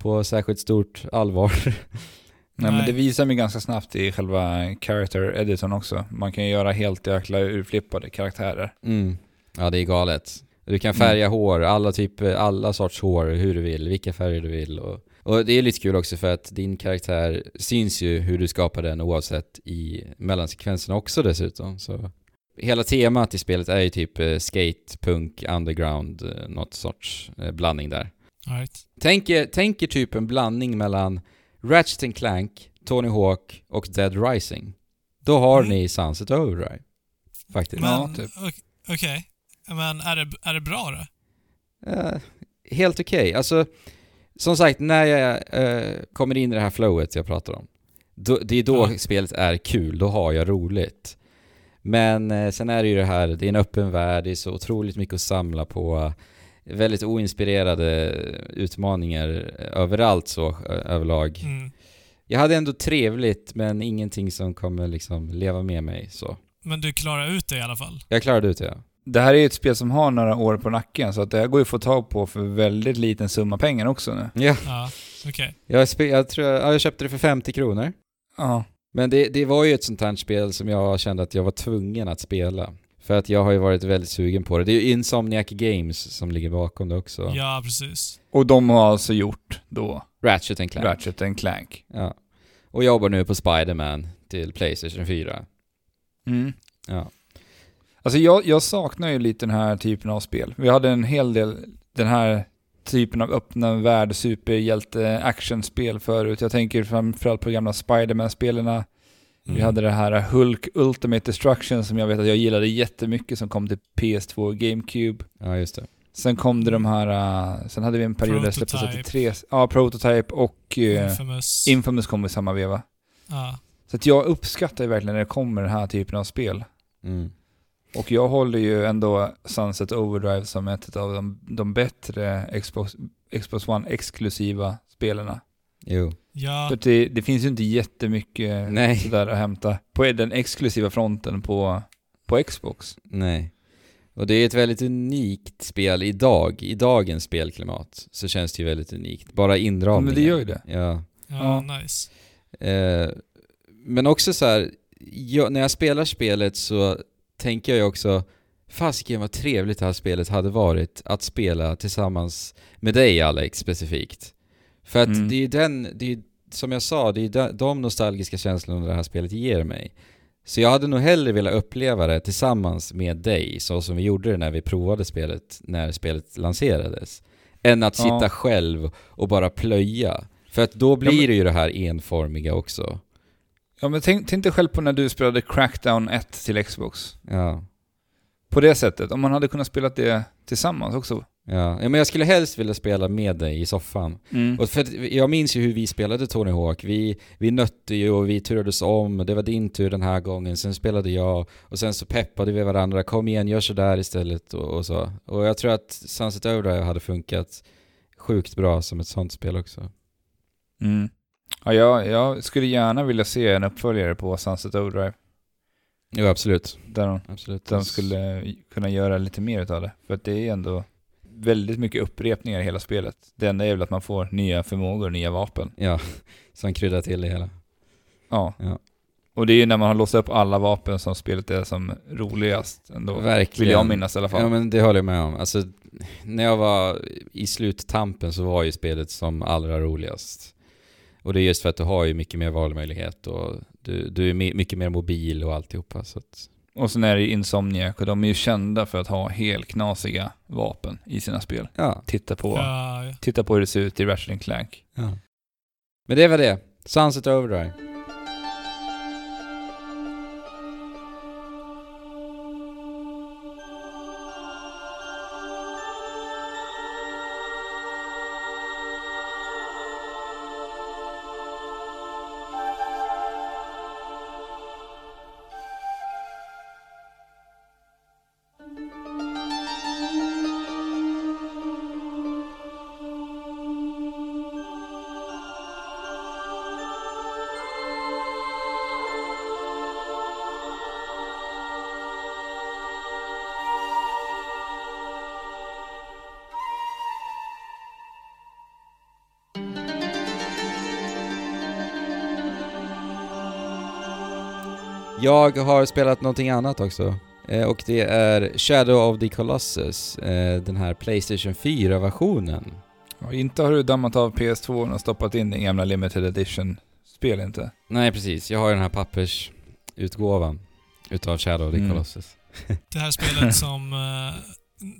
Speaker 2: på särskilt stort allvar.
Speaker 3: Nej, men
Speaker 1: Nej.
Speaker 3: det visar mig ganska snabbt i själva character editorn också. Man kan ju göra helt jäkla urflippade karaktärer.
Speaker 2: Mm. Ja, det är galet. Du kan färga hår, alla typer, alla sorts hår, hur du vill, vilka färger du vill. Och, och det är lite kul också för att din karaktär syns ju hur du skapar den oavsett i mellansekvenserna också dessutom. Så hela temat i spelet är ju typ eh, skate, punk, underground, eh, något sorts eh, blandning där.
Speaker 1: Right.
Speaker 2: Tänk er, tänk er typ en blandning mellan Ratchet and Clank, Tony Hawk och Dead Rising. Då har
Speaker 1: Mm.
Speaker 2: ni Sunset Overdrive. Faktiskt.
Speaker 1: Men,
Speaker 3: Ja, typ.
Speaker 1: ok- Okej. Men är det, är det bra då?
Speaker 2: Eh, helt okej. Alltså, som sagt, när jag eh, kommer in i det här flowet jag pratar om, då, det är då
Speaker 1: Ja.
Speaker 2: spelet är kul, då har jag roligt. Men eh, sen är det ju det här, det är en öppen värld, det är så otroligt mycket att samla på. Väldigt oinspirerade utmaningar överallt så, överlag.
Speaker 1: Mm.
Speaker 2: Jag hade ändå trevligt, men ingenting som kommer liksom leva med mig så.
Speaker 1: Men du klarar ut det i alla fall?
Speaker 2: Jag klarade ut det, ja.
Speaker 3: Det här är ju ett spel som har några år på nacken, så att det här går ju att få tag på för väldigt liten summa pengar också nu.
Speaker 2: Ja,
Speaker 1: Ja, okej.
Speaker 2: jag, jag, tror, ja, jag köpte det för 50 kronor.
Speaker 3: Ja.
Speaker 2: Men det, det var ju ett sånt här spel som jag kände att jag var tvungen att spela. För att jag har ju varit väldigt sugen på det. Det är ju Insomniac Games som ligger bakom det också.
Speaker 1: Ja, precis.
Speaker 3: Och de har alltså gjort då
Speaker 2: Ratchet and Clank.
Speaker 3: Ratchet and Clank.
Speaker 2: Ja. Och jobbar nu på Spider-Man till Playstation 4.
Speaker 3: Mm.
Speaker 2: Ja.
Speaker 3: Alltså jag, jag saknar ju lite den här typen av spel. Vi hade en hel del den här typen av öppna värld, superhjälte, actionspel förut. Jag tänker framförallt på gamla Spider-Man-spelarna. Vi
Speaker 1: Mm.
Speaker 3: hade det här Hulk Ultimate Destruction som jag vet att jag gillade jättemycket som kom till PS2 och GameCube.
Speaker 2: ja, just det.
Speaker 3: Sen kom det de här, uh, sen hade vi en period där det släpptes. 83, ja Prototype och uh,
Speaker 1: Infamous.
Speaker 3: Infamous kom i samma veva.
Speaker 1: ja.
Speaker 3: Så att jag uppskattar verkligen när det kommer den här typen av spel.
Speaker 2: Mm.
Speaker 3: Och jag håller ju ändå Sunset Overdrive som ett av de, de bättre Xbox, Xbox One-exklusiva spelarna.
Speaker 2: Jo.
Speaker 1: Ja,
Speaker 3: För det, det finns ju inte jättemycket
Speaker 2: Nej.
Speaker 3: sådär att hämta på den exklusiva fronten på, på Xbox.
Speaker 2: Nej. Och det är ett väldigt unikt spel idag, i dagens spelklimat, så känns det ju väldigt unikt. Bara inramningen.
Speaker 3: Men det gör ju det.
Speaker 2: Ja.
Speaker 1: ja, nice.
Speaker 2: Eh, men också så här, jag, när jag spelar spelet så tänker jag ju också Fasiken vad trevligt det här spelet hade varit att spela tillsammans med dig Alex specifikt. För att
Speaker 3: Mm.
Speaker 2: det är ju den, det är, som jag sa, det är de, de nostalgiska känslorna det här spelet ger mig. Så jag hade nog hellre velat uppleva det tillsammans med dig, så som vi gjorde det när vi provade spelet, när spelet lanserades. Än att
Speaker 3: Ja.
Speaker 2: sitta själv och bara plöja. För att då blir
Speaker 3: Ja, men-
Speaker 2: det ju det här enformiga också.
Speaker 3: Ja men tänk, tänk dig själv på när du spelade Crackdown 1 till Xbox.
Speaker 2: Ja.
Speaker 3: På det sättet, om man hade kunnat spela det tillsammans också.
Speaker 2: Ja, ja men jag skulle helst vilja spela med dig i soffan. Och för jag minns ju hur vi spelade Tony Hawk. Vi, vi nötte ju och vi turades om. Det var din tur den här gången, sen spelade jag. Och sen så peppade vi varandra. Kom igen, gör så där istället och, och så. Och jag tror att Sunset Overdrive hade funkat sjukt bra som ett sånt spel också.
Speaker 3: Mm. Ja, jag, jag skulle gärna vilja se en uppföljare på Sunset Overdrive.
Speaker 2: Jo, absolut.
Speaker 3: Där de,
Speaker 2: absolut.
Speaker 3: de skulle kunna göra lite mer utav det. För att det är ändå väldigt mycket upprepningar i hela spelet. Det enda är väl att man får nya förmågor, nya vapen.
Speaker 2: Ja, som kryddar till det hela.
Speaker 3: Ja.
Speaker 2: Ja.
Speaker 3: Och det är ju när man har låst upp alla vapen som spelet är som roligast ändå.
Speaker 2: Verkligen.
Speaker 3: Vill jag minnas i alla fall.
Speaker 2: Ja men det håller jag med om. Alltså, när jag var i sluttampen så var ju spelet som allra roligast. Och det är just för att du har ju mycket mer valmöjlighet och du, du är my- mycket mer mobil och alltihopa. Så att,
Speaker 3: Och sen är det ju Insomniac och de är ju kända för att ha helt knasiga vapen i sina spel.
Speaker 2: ja.
Speaker 3: Titta på,
Speaker 1: Ja, ja.
Speaker 3: titta på hur det ser ut i Ratchet Clank.
Speaker 2: ja. Men det var det. Sunset Overdrive. Jag har spelat någonting annat också. Eh, Och det är Shadow of the Colossus, eh, den här Playstation 4-versionen.
Speaker 3: Ja, inte har du dammat av PS2 och stoppat in din gamla limited edition-spel inte.
Speaker 2: Nej precis, jag har ju den här pappersutgåvan utav Shadow of the
Speaker 3: Mm.
Speaker 2: Colossus.
Speaker 1: Det här spelet som... eh,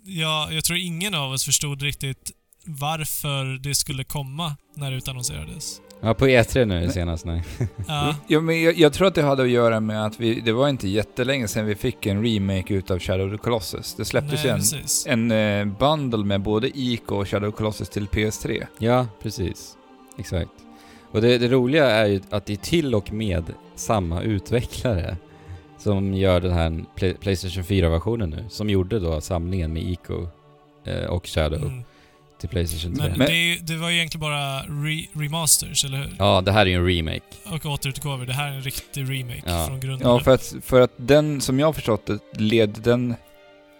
Speaker 1: ja, jag tror ingen av oss förstod riktigt varför det skulle komma när det utannonserades.
Speaker 2: Ja, på E3 nu
Speaker 3: Nej.
Speaker 2: senast, nej.
Speaker 1: Ja,
Speaker 3: Ja, men jag, jag tror att det hade att göra med att vi, det var inte jättelänge sedan vi fick en remake utav Shadow of the Colossus. Det släpptes ju en,
Speaker 1: precis.
Speaker 3: en eh, bundle med både Ico och Shadow of the Colossus till PS3.
Speaker 2: Ja, precis. Exakt. Och det, det roliga är ju att det är till och med samma utvecklare som gör den här Play, Playstation 4-versionen nu. Som gjorde då samlingen med Ico eh, och Shadow
Speaker 1: Mm.
Speaker 2: Till Playstation 3.
Speaker 1: Men,
Speaker 3: Men-
Speaker 1: det, är ju- det var ju egentligen bara re remasters, eller hur?
Speaker 2: Ja, det här är ju en remake.
Speaker 1: Och återutgåvor. Det här är en riktig remake
Speaker 2: Ja.
Speaker 1: från grunden.
Speaker 3: Ja, för att, för att den, som jag har förstått det, led den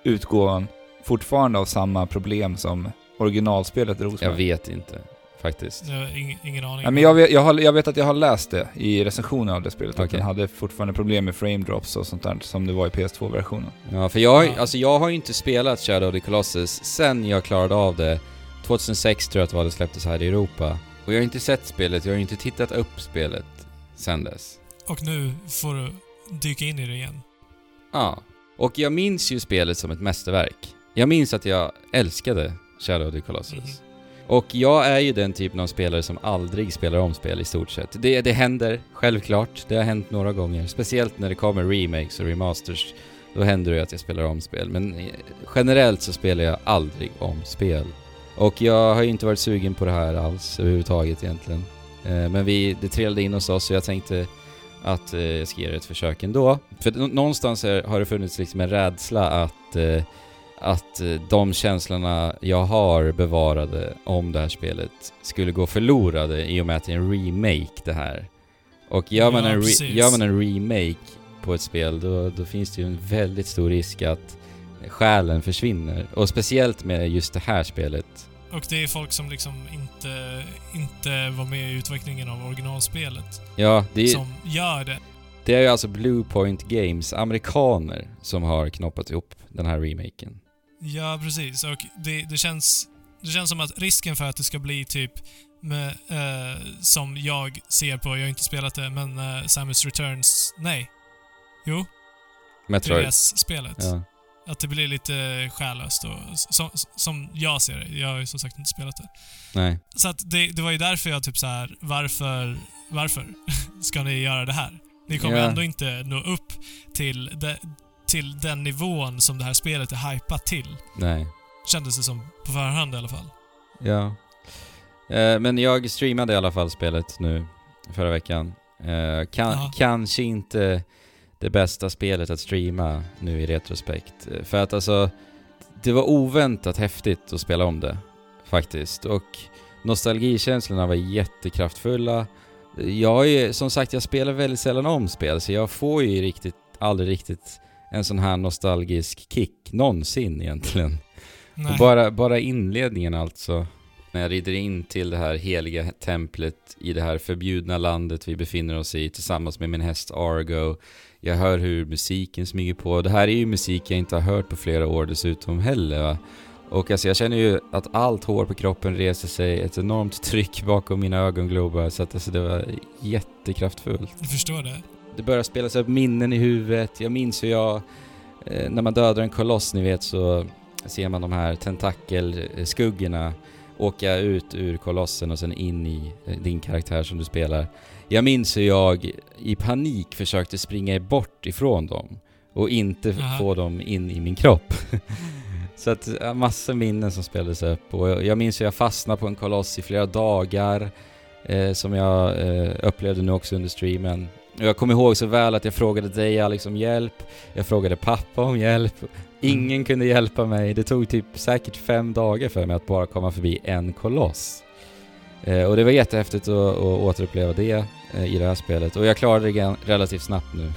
Speaker 3: utgåvan fortfarande av samma problem som originalspelet drogs
Speaker 2: Jag
Speaker 3: med.
Speaker 2: vet inte, faktiskt.
Speaker 1: Jag har ing, ingen aning.
Speaker 3: Ja, men jag, vet, jag, har, jag vet att jag har läst det i recensionen av det spelet, att
Speaker 2: Okej.
Speaker 3: den hade fortfarande problem med frame drops och sånt där som det var i PS2-versionen.
Speaker 2: Ja, för jag, har ju-
Speaker 1: Ja.
Speaker 2: alltså jag har ju inte spelat Shadow of the Colossus sen jag klarade av det. 2006 tror jag att det var det släpptes här i Europa. Och jag har inte sett spelet, jag har inte tittat upp spelet sen dess.
Speaker 1: Och nu får du dyka in i det igen.
Speaker 2: Ja. Och jag minns ju spelet som ett mästerverk. Jag minns att jag älskade Shadow of the Colossus.
Speaker 1: Mhm.
Speaker 2: Och jag är ju den typen av spelare som aldrig spelar om spel i stort sett. Det, det händer, självklart. Det har hänt några gånger. Speciellt när det kommer remakes och remasters. Då händer det ju att jag spelar om spel. Men eh, generellt så spelar jag aldrig om spel. Och jag har ju inte varit sugen på det här alls överhuvudtaget egentligen. Eh, Men vi, det trillade in hos oss så jag tänkte att eh, jag ska ge det ett försök ändå. För nå- någonstans har det funnits liksom en rädsla att, eh, att de känslorna jag har bevarade om det här spelet skulle gå förlorade i och med att det är en remake det här. Och gör man,
Speaker 1: Ja,
Speaker 2: en, re- gör man en remake på ett spel då, då finns det ju en väldigt stor risk att själen försvinner. Och speciellt med just det här spelet.
Speaker 1: Och det är folk som liksom inte, inte var med i utvecklingen av originalspelet
Speaker 2: Ja, det är,
Speaker 1: som gör det.
Speaker 2: det är ju alltså Bluepoint Games, amerikaner, som har knoppat ihop den här remaken.
Speaker 1: Ja, precis. Och det, det, känns, det känns som att risken för att det ska bli typ med, eh, som jag ser på, jag har inte spelat det, men eh, Samus Returns, nej. Jo,
Speaker 2: Metroid.
Speaker 1: 3DS-spelet.
Speaker 2: Ja.
Speaker 1: Att det blir lite själlöst och som, som jag ser det. Jag har ju som sagt inte spelat det.
Speaker 2: Nej.
Speaker 1: Så att det, det var ju därför jag typ så här, varför, varför ska ni göra det här? Ni kommer
Speaker 2: Ja.
Speaker 1: ändå inte nå upp till, de, till den nivån som det här spelet är hypat till.
Speaker 2: Nej.
Speaker 1: Kändes det som på förhand i alla fall.
Speaker 2: Ja. Eh, men jag streamade i alla fall spelet nu förra veckan. Eh, kan. Kanske inte det bästa spelet att streama nu i retrospekt. För att alltså, det var oväntat häftigt att spela om det. Faktiskt. Och nostalgikänslorna var jättekraftfulla. Jag är, som sagt, jag spelar väldigt sällan om spel, så jag får ju riktigt, aldrig riktigt en sån här nostalgisk kick någonsin egentligen.
Speaker 1: Nej.
Speaker 2: Och bara, bara inledningen alltså. När jag rider in till det här heliga templet i det här förbjudna landet vi befinner oss i tillsammans med min häst Argo. Jag hör hur musiken smyger på. Det här är ju musik jag inte har hört på flera år dessutom heller va. Och alltså jag känner ju att allt hår på kroppen reser sig, ett enormt tryck bakom mina ögonglobar så att alltså det var jättekraftfullt.
Speaker 1: Jag förstår det.
Speaker 2: Det börjar spelas upp minnen i huvudet. Jag minns hur jag, eh, när man dödar en koloss ni vet så ser man de här tentakelskuggorna åka ut ur kolossen och sen in i eh, din karaktär som du spelar. Jag minns hur jag i panik försökte springa bort ifrån dem och inte
Speaker 1: Aha.
Speaker 2: få dem in i min kropp. Så att, massa minnen som spelades upp och jag jag minns hur jag fastnade på en koloss i flera dagar eh, som jag eh, upplevde nu också under streamen. Och jag kommer ihåg så väl att jag frågade dig Alex om hjälp, jag frågade pappa om hjälp, ingen kunde hjälpa mig. Det tog typ säkert fem dagar för mig att bara komma förbi en koloss. Eh, och det var jättehäftigt att, att återuppleva det eh, i det här spelet och jag klarade det relativt snabbt nu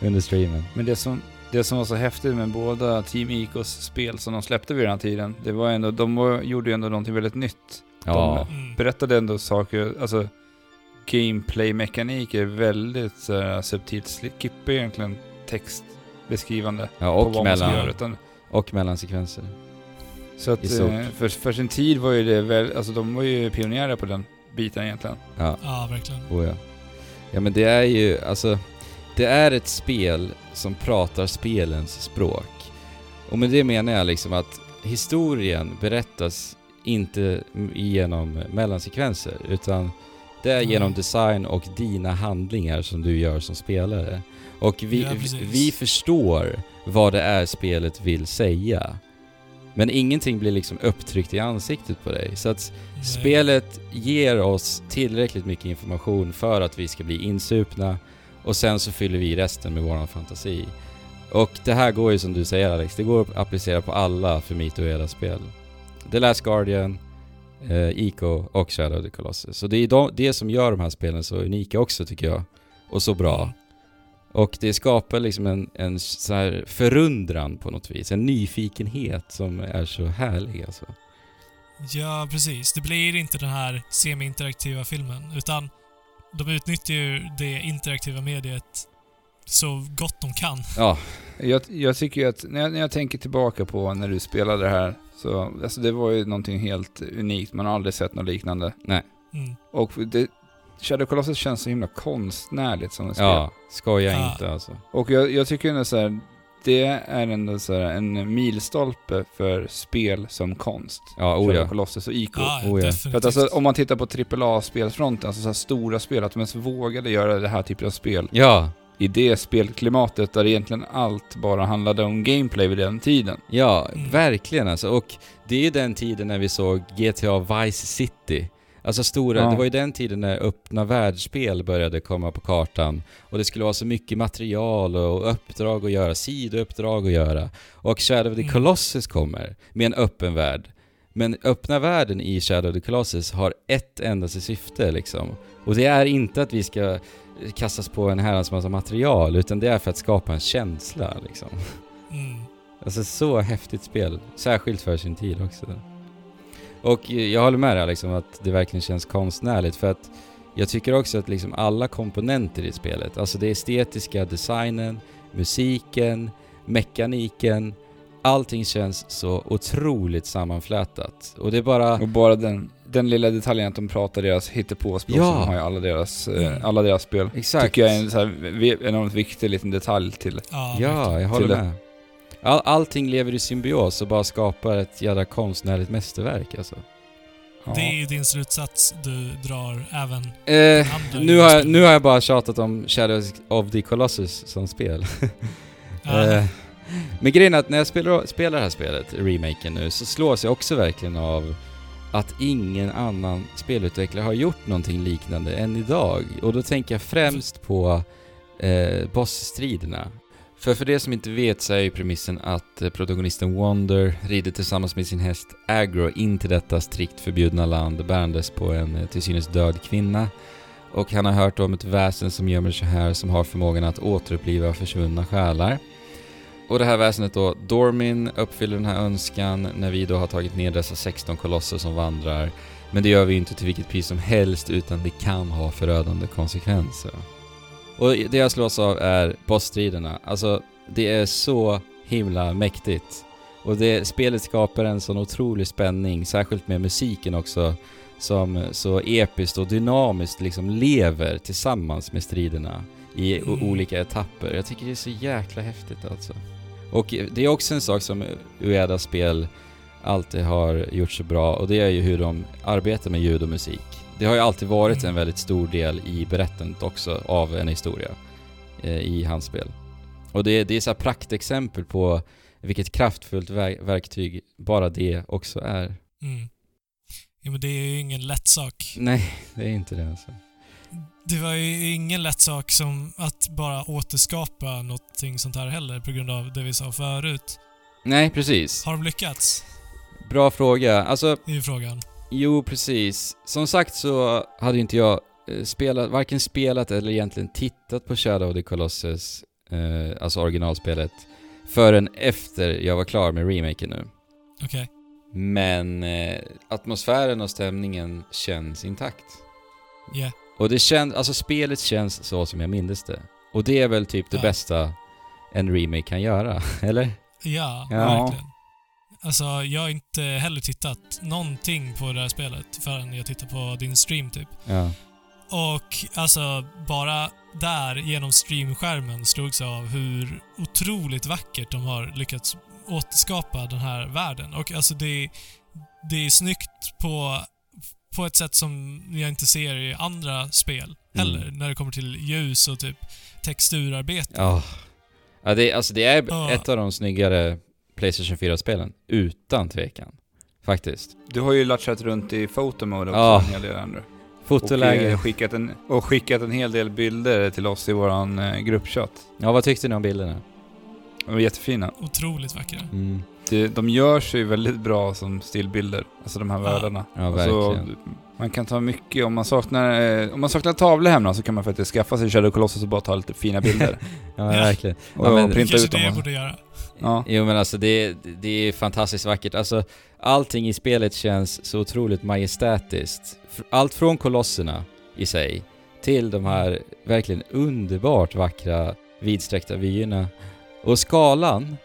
Speaker 2: under streamen.
Speaker 3: Men det som, det som var så häftigt med båda Team Icos spel som de släppte vid den här tiden, det var ändå, de var, gjorde ju ändå någonting väldigt nytt.
Speaker 2: Ja,
Speaker 1: Mm.
Speaker 3: Berättade ändå saker, alltså gameplay-mekanik är väldigt så här, subtilt, skippar egentligen textbeskrivande
Speaker 2: ja
Speaker 3: på
Speaker 2: och,
Speaker 3: vad man ska
Speaker 2: mellan, och mellansekvenser.
Speaker 3: Så att eh, för, för sin tid var ju det väl, alltså de var ju pionjärer på den biten egentligen.
Speaker 2: Ja.
Speaker 1: Ja, verkligen.
Speaker 2: Oh ja. ja men det är ju, alltså, det är ett spel som pratar spelens språk. Och med det menar jag liksom att historien berättas inte genom mellansekvenser, utan det är
Speaker 1: Nej.
Speaker 2: genom design och dina handlingar som du gör som spelare. Och vi,
Speaker 1: Ja,
Speaker 2: vi förstår vad det är spelet vill säga. Men ingenting blir liksom upptryckt i ansiktet på dig. Så att
Speaker 1: Nej.
Speaker 2: Spelet ger oss tillräckligt mycket information för att vi ska bli insupna och sen så fyller vi resten med våran fantasi. Och det här går ju som du säger Alex, det går att applicera på alla Fumito Ueda-spel. The Last Guardian, eh, Ico och Shadow of the Colossus. Så det är de, det som gör de här spelen så unika också tycker jag. Och så bra. Och det skapar liksom en, en så här förundran på något vis. En nyfikenhet som är så härlig alltså.
Speaker 1: Ja, precis. Det blir inte den här semi-interaktiva filmen, utan de utnyttjar ju det interaktiva mediet så gott de kan.
Speaker 2: Ja,
Speaker 3: Jag, jag tycker ju att, när jag, när jag tänker tillbaka på när du spelade det här, så alltså det var ju någonting helt unikt. Man har aldrig sett något liknande.
Speaker 1: Mm.
Speaker 3: Och det, Shadow Colossus känns så himla konstnärligt som ett spel.
Speaker 2: ja, skoja
Speaker 1: Ja.
Speaker 2: inte alltså.
Speaker 3: Och jag, jag tycker ändå så här, det är ändå så här en milstolpe för spel som konst.
Speaker 2: Ja, oh
Speaker 3: Shadow
Speaker 2: ja.
Speaker 3: Colossus och Ico.
Speaker 1: Ja,
Speaker 2: Oh ja.
Speaker 3: För att alltså, om man tittar på AAA-spelfronten, alltså så här stora spel, att de ens vågade göra det här typen av spel
Speaker 2: Ja,
Speaker 3: i det spelklimatet där egentligen allt bara handlade om gameplay vid den tiden.
Speaker 2: ja,
Speaker 1: Mm.
Speaker 2: verkligen alltså. Och det är ju den tiden när vi såg GTA Vice City. Alltså stora,
Speaker 3: Ja.
Speaker 2: det var ju den tiden när öppna världsspel började komma på kartan. Och det skulle vara så mycket material och uppdrag att göra, sidouppdrag att göra. Och Shadow of the
Speaker 1: Mm.
Speaker 2: Colossus kommer med en öppen värld. Men öppna världen i Shadow of the Colossus har ett endaste syfte liksom. Och det är inte att vi ska kastas på en herrans massa material, utan det är för att skapa en känsla liksom.
Speaker 1: Mm.
Speaker 2: Alltså så häftigt spel. Särskilt för sin tid också. Och jag håller med dig liksom att det verkligen känns konstnärligt för att jag tycker också att liksom alla komponenter i spelet, alltså det estetiska, designen, musiken, mekaniken, allting känns så otroligt sammanflätat. Och det är bara...
Speaker 3: Och bara den, den lilla detaljen att de pratar deras hittepåspråk
Speaker 2: Ja.
Speaker 3: som de har i alla deras, eh, alla deras spel.
Speaker 2: Exakt.
Speaker 3: Tycker jag är en så här enormt viktig liten detalj till.
Speaker 1: Ja,
Speaker 2: Ja, jag håller
Speaker 3: Till det.
Speaker 2: All, allting lever i symbios och bara skapar ett jävla konstnärligt mästerverk alltså.
Speaker 3: Ja.
Speaker 1: Det är ju din slutsats du drar även
Speaker 2: Eh, nu, har jag, nu har jag bara tjatat om Shadows of the Colossus som spel. Eh, men grejen är att när jag spelar, spelar det här spelet, remaken nu, så slås jag också verkligen av att ingen annan spelutvecklare har gjort någonting liknande än idag. Och då tänker jag främst på eh, bossstriderna. För för det som inte vet så är ju premissen att eh, protagonisten Wonder rider tillsammans med sin häst Agro in till detta strikt förbjudna land bärandes på en eh, till synes död kvinna. Och han har hört om ett väsen som gömmer sig här som har förmågan att återuppliva försvunna själar. Och det här väsendet då, Dormin uppfyller den här önskan när vi då har tagit ner dessa 16 kolosser som vandrar. Men det gör vi ju inte till vilket pris som helst utan det kan ha förödande konsekvenser. Och det jag slås av är bossstriderna. Alltså, det är så himla mäktigt. Och det, spelet skapar en sån otrolig spänning, särskilt med musiken också, som så episkt och dynamiskt liksom lever tillsammans med striderna i
Speaker 1: Mm.
Speaker 2: olika etapper. Jag tycker det är så jäkla häftigt alltså. Och det är också en sak som Uedas spel alltid har gjort så bra och det är ju hur de arbetar med ljud och musik. Det har ju alltid varit en väldigt stor del i berättandet också av en historia eh, i hans spel. Och det, det är så praktexempel på vilket kraftfullt ver- verktyg bara det också är.
Speaker 1: Mm. Ja, men det är ju ingen lätt sak.
Speaker 2: Nej, det är inte det alltså.
Speaker 1: Det var ju ingen lätt sak som att bara återskapa någonting sånt här heller på grund av det vi sa förut.
Speaker 2: Nej, precis.
Speaker 1: Har de lyckats?
Speaker 2: Bra fråga. Alltså,
Speaker 1: Det är ju frågan.
Speaker 2: Jo, precis. Som sagt så hade inte jag eh, spelat, varken spelat eller egentligen tittat på Shadow of the Colossus, eh, alltså originalspelet, förrän efter jag var klar med remaken nu.
Speaker 1: Okej.
Speaker 2: Men eh, atmosfären och stämningen känns intakt.
Speaker 1: Ja.
Speaker 2: Och det känns, alltså spelet känns så som jag mindes det. Och det är väl typ det
Speaker 1: Ja.
Speaker 2: bästa en remake kan göra, eller?
Speaker 1: Ja,
Speaker 2: Ja.
Speaker 1: verkligen. Alltså, jag har inte heller tittat någonting på det här spelet förrän jag tittade på din stream typ.
Speaker 2: Ja.
Speaker 1: Och alltså, bara där genom streamskärmen slogs jag av hur otroligt vackert de har lyckats återskapa den här världen. Och alltså det, det är snyggt på, på ett sätt som jag inte ser i andra spel heller.
Speaker 2: Mm.
Speaker 1: När det kommer till ljus och typ texturarbete.
Speaker 2: Ja. Ja, det, alltså det är
Speaker 1: Ja.
Speaker 2: ett av de snyggare Playstation 4-spelen. Utan tvekan. Faktiskt.
Speaker 3: Du har ju latchat runt i photomode också
Speaker 2: Ja.
Speaker 3: en hel del Andrew. Och
Speaker 2: Fotoläge.
Speaker 3: eh, skickat en, och skickat en hel del bilder till oss i våran eh, gruppchatt.
Speaker 2: Ja, vad tyckte ni om bilderna?
Speaker 3: De var jättefina.
Speaker 1: Otroligt vackra.
Speaker 2: Mm.
Speaker 3: Det, de gör sig väldigt bra som stillbilder, alltså de här
Speaker 1: Ja.
Speaker 3: världarna.
Speaker 2: Ja,
Speaker 3: Alltså,
Speaker 2: verkligen.
Speaker 3: man kan ta mycket, om man saknar, eh, om man saknar tavlor hemma så kan man faktiskt skaffa sig Shadow Colossus och bara ta lite fina bilder.
Speaker 2: Ja, verkligen.
Speaker 3: och
Speaker 2: Ja, men-
Speaker 1: Det
Speaker 3: printa
Speaker 1: kanske
Speaker 3: ut dem.
Speaker 1: det jag
Speaker 3: och-
Speaker 1: borde göra.
Speaker 3: Ja.
Speaker 2: Jo men alltså det, det är fantastiskt vackert. Alltså allting i spelet känns så otroligt majestätiskt. Allt från kolosserna i sig till de här verkligen underbart vackra vidsträckta vyerna. Och skalan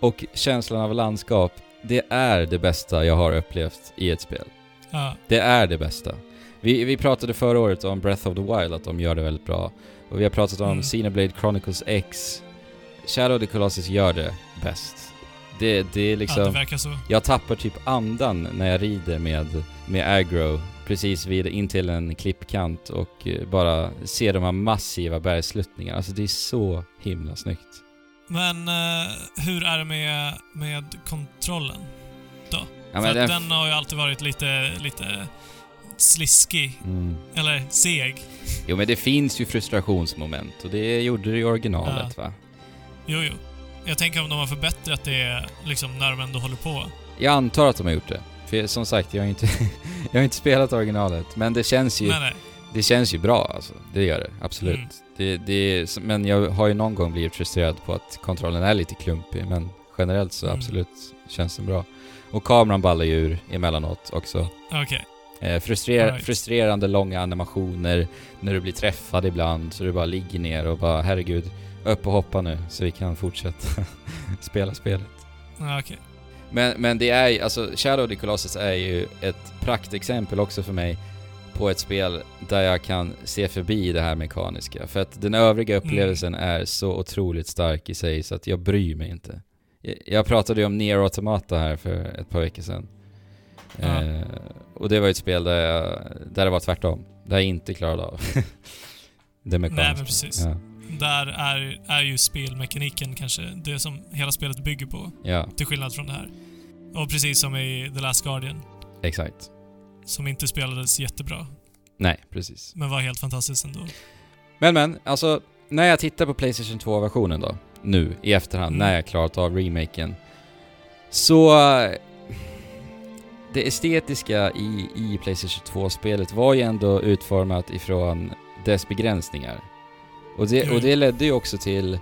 Speaker 2: och känslan av landskap, det är det bästa jag har upplevt i ett spel.
Speaker 1: Ja.
Speaker 2: Det är det bästa. Vi, vi pratade förra året om Breath of the Wild, att de gör det väldigt bra. Och vi har pratat om
Speaker 1: Mm.
Speaker 2: Xenoblade Chronicles X. Shadow of the Colossus gör det bäst. Det, det är
Speaker 1: ja,
Speaker 2: liksom...
Speaker 1: det verkar så.
Speaker 2: jag tappar typ andan när jag rider med, med aggro precis vid, in till en klippkant och eh, bara ser de här massiva bergsluttningarna. Alltså det är så himla snyggt.
Speaker 1: Men eh, hur är det med, med kontrollen?
Speaker 2: Ja,
Speaker 1: För att
Speaker 2: den-
Speaker 1: har ju alltid varit lite, lite sliskig.
Speaker 2: Mm.
Speaker 1: Eller seg.
Speaker 2: Jo men det finns ju frustrationsmoment och det gjorde det i originalet va?
Speaker 1: Jo, jo. Jag tänker om de har förbättrat det liksom när de ändå håller på.
Speaker 2: Jag antar att de har gjort det. För som sagt, jag har inte, jag har inte spelat originalet. Men det känns ju,
Speaker 1: Nej, nej.
Speaker 2: det känns ju bra alltså. Det gör det, absolut.
Speaker 1: Mm.
Speaker 2: Det, det, men jag har ju någon gång blivit frustrerad på att kontrollen är lite klumpig. Men generellt så
Speaker 1: Mm.
Speaker 2: absolut känns den bra. Och kameran ballar ju ur emellanåt också.
Speaker 1: Okej.
Speaker 2: Eh, frustrer,
Speaker 1: Alright.
Speaker 2: Frustrerande långa animationer när du blir träffad ibland så du bara ligger ner och bara herregud, upp och hoppa nu så vi kan fortsätta spela spelet.
Speaker 1: Ja, okej.
Speaker 2: Men, men det är ju- alltså Shadow of the Colossus är ju ett praktexempel också för mig på ett spel där jag kan se förbi det här mekaniska. För att den övriga upplevelsen är så otroligt stark i sig så att jag bryr mig inte. Jag- Jag pratade ju om Nier Automata här för ett par veckor sedan.
Speaker 1: Ja.
Speaker 2: Eh, och det var ju ett spel där, jag, där det var tvärtom. Där jag inte klarade av det mekaniska.
Speaker 1: Nej, men precis.
Speaker 2: Ja,
Speaker 1: Där är, är ju spelmekaniken kanske det som hela spelet bygger på,
Speaker 2: ja,
Speaker 1: till skillnad från det här. Och precis som i The Last Guardian,
Speaker 2: exakt.
Speaker 1: som inte spelades jättebra,
Speaker 2: Nej, precis.
Speaker 1: men var helt fantastiskt ändå.
Speaker 2: Men men, alltså när jag tittar på Playstation 2-versionen då, nu i efterhand,
Speaker 1: Mm.
Speaker 2: när jag klarat av remaken, så... Det estetiska i, i Playstation 2-spelet var ju ändå utformat ifrån dess begränsningar. Och det, och det ledde ju också till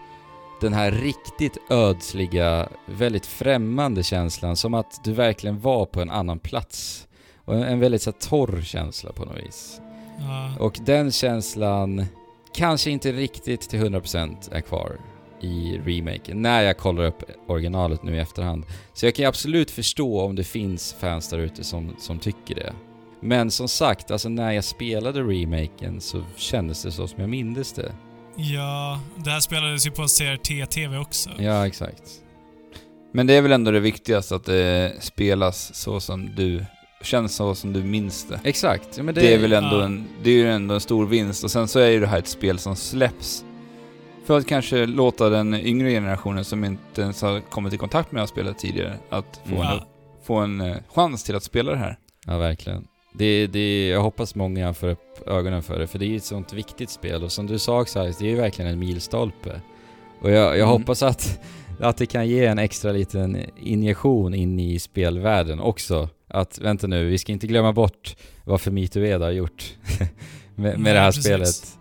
Speaker 2: den här riktigt ödsliga, väldigt främmande känslan, som att du verkligen var på en annan plats. Och en, en väldigt så här, torr känsla på något vis.
Speaker 1: Ja,
Speaker 2: Och den känslan kanske inte riktigt till 100% är kvar i remaken, när jag kollar upp originalet nu i efterhand. Så jag kan ju absolut förstå om det finns fans där ute som, som tycker det. Men som sagt, alltså när jag spelade remaken så kändes det så som jag mindes det.
Speaker 1: Ja, det här spelades ju på CRT-TV också.
Speaker 2: Ja, exakt.
Speaker 3: Men det är väl ändå det viktigaste att det spelas så som du, känns så som du minns det.
Speaker 2: Exakt. Ja, men det,
Speaker 3: Det, är väl ändå
Speaker 1: ja.
Speaker 3: en, det är ju ändå en stor vinst och sen så är ju det här ett spel som släpps för att kanske låta den yngre generationen som inte ens har kommit i kontakt med det här spelet tidigare att få,
Speaker 2: Mm.
Speaker 3: en,
Speaker 1: Ja,
Speaker 3: få en eh, chans till att spela det här.
Speaker 2: Ja, verkligen. Det, det, jag hoppas många får upp ögonen för det, för det är ett sånt viktigt spel och som du sa Xais, det är ju verkligen en milstolpe. Och jag, jag
Speaker 3: Mm.
Speaker 2: hoppas att, att det kan ge en extra liten injektion in i spelvärlden också. Att, vänta nu, vi ska inte glömma bort vad Fumito Ueda har gjort med, med
Speaker 1: Nej,
Speaker 2: det här
Speaker 1: precis.
Speaker 2: spelet.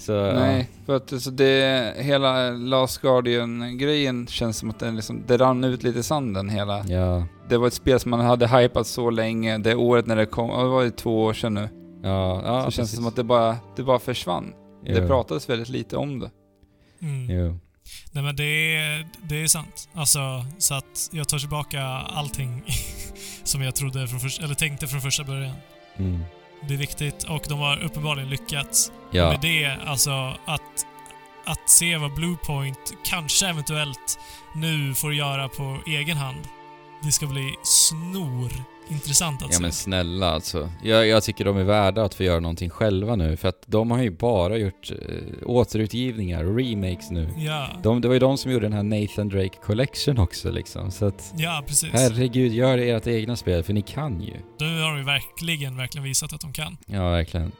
Speaker 2: Så,
Speaker 3: Nej, för att alltså, det, hela Last Guardian-grejen känns som att den liksom, det rann ut lite i sanden hela.
Speaker 2: Ja,
Speaker 3: Det var ett spel som man hade hypat så länge, det året när det kom, ja, det var ju två år sedan nu.
Speaker 2: ja, ja.
Speaker 3: så känns det som att det bara, det bara försvann. Det
Speaker 2: Jo,
Speaker 3: pratades väldigt lite om det.
Speaker 1: mm.
Speaker 2: Jo.
Speaker 1: Nej men det är, det är sant. Alltså, så att jag tar tillbaka allting som jag trodde från först, eller tänkte från första början.
Speaker 2: Mm.
Speaker 1: Det är viktigt och de har uppenbarligen lyckats
Speaker 2: Ja,
Speaker 1: med det. Alltså att, att se vad Bluepoint kanske eventuellt nu får göra på egen hand. Det ska bli snor intressant att
Speaker 2: ja men snälla alltså. Jag, jag tycker de är värda att få göra någonting själva nu, för att de har ju bara gjort eh, återutgivningar och remakes nu.
Speaker 1: Ja,
Speaker 2: De, det var ju de som gjorde den här Nathan Drake Collection också liksom, så att
Speaker 1: ja precis.
Speaker 2: herregud, gör ert egna spel, för ni kan ju.
Speaker 1: Nu har de ju verkligen, verkligen visat att de kan.
Speaker 2: Ja, verkligen.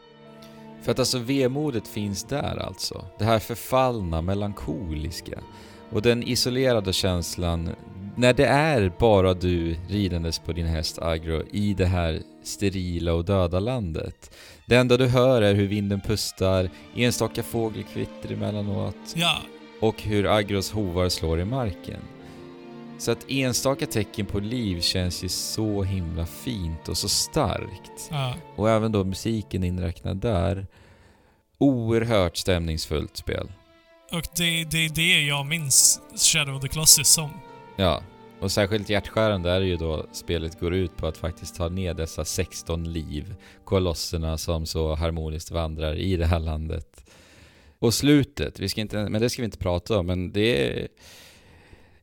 Speaker 2: För att alltså vemodet finns där alltså. Det här förfallna, melankoliska. Och den isolerade känslan när det är bara du ridandes på din häst Agro i det här sterila och döda landet. Det enda du hör är hur vinden pustar, enstaka fågelkvitter emellanåt
Speaker 1: Ja,
Speaker 2: och hur Agros hovar slår i marken. Så att enstaka tecken på liv känns ju så himla fint och så starkt.
Speaker 1: ja.
Speaker 2: Och även då musiken inräknad där. Oerhört stämningsfullt spel.
Speaker 1: Och det, det är det jag minns Shadow of the Colossus som.
Speaker 2: Ja, och särskilt hjärtskärande är det ju då spelet går ut på att faktiskt ta ner dessa 16 liv, kolosserna som så harmoniskt vandrar i det här landet. Och slutet, vi ska inte, men det ska vi inte prata om, men det är...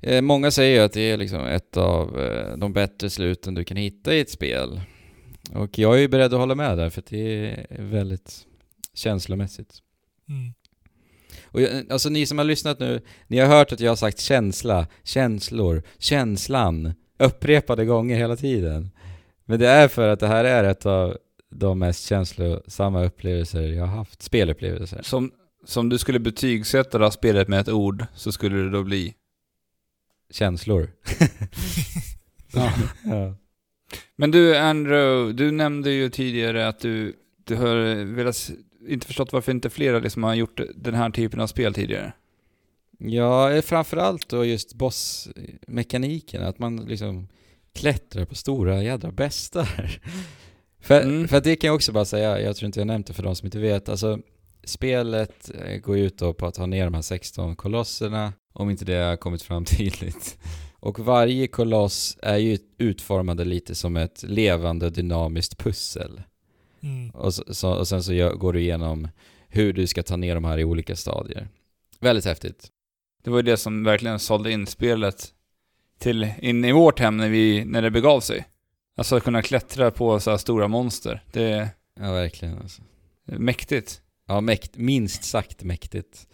Speaker 2: Eh, många säger ju att det är liksom ett av eh, de bättre sluten du kan hitta i ett spel. Och jag är ju beredd att hålla med där, för det är väldigt känslomässigt.
Speaker 1: Mm.
Speaker 2: Och jag, alltså ni som har lyssnat nu, ni har hört att jag har sagt känsla, känslor, känslan upprepade gånger hela tiden. Men det är för att det här är ett av de mest känslosamma upplevelser jag har haft. Spelupplevelser.
Speaker 3: Som, som du skulle betygsätta det här spelet med ett ord, så skulle det då bli...
Speaker 2: Känslor.
Speaker 3: Ja.
Speaker 2: ja.
Speaker 3: Men du Andrew, du nämnde ju tidigare att du, du har velat, inte förstått varför inte flera liksom har gjort den här typen av spel tidigare.
Speaker 2: Ja, eh, framförallt då just bossmekaniken, att man liksom klättrar på stora jädra bestar. för,
Speaker 3: Mm.
Speaker 2: för att det kan jag också bara säga, jag tror inte jag nämnt det för de som inte vet, alltså spelet eh, går ut då på att ha ner de här 16 kolosserna, om inte det har kommit fram tydligt. Och varje koloss är ju utformade lite som ett levande dynamiskt pussel.
Speaker 1: Mm.
Speaker 2: Och, så, och sen så går du igenom hur du ska ta ner de här i olika stadier. Väldigt häftigt.
Speaker 3: Det var ju det som verkligen sålde in spelet till, in i vårt hem när, vi, när det begav sig. Alltså att kunna klättra på så här stora monster. Det är
Speaker 2: Ja, verkligen alltså.
Speaker 3: mäktigt.
Speaker 2: Ja, mäkt, minst sagt mäktigt.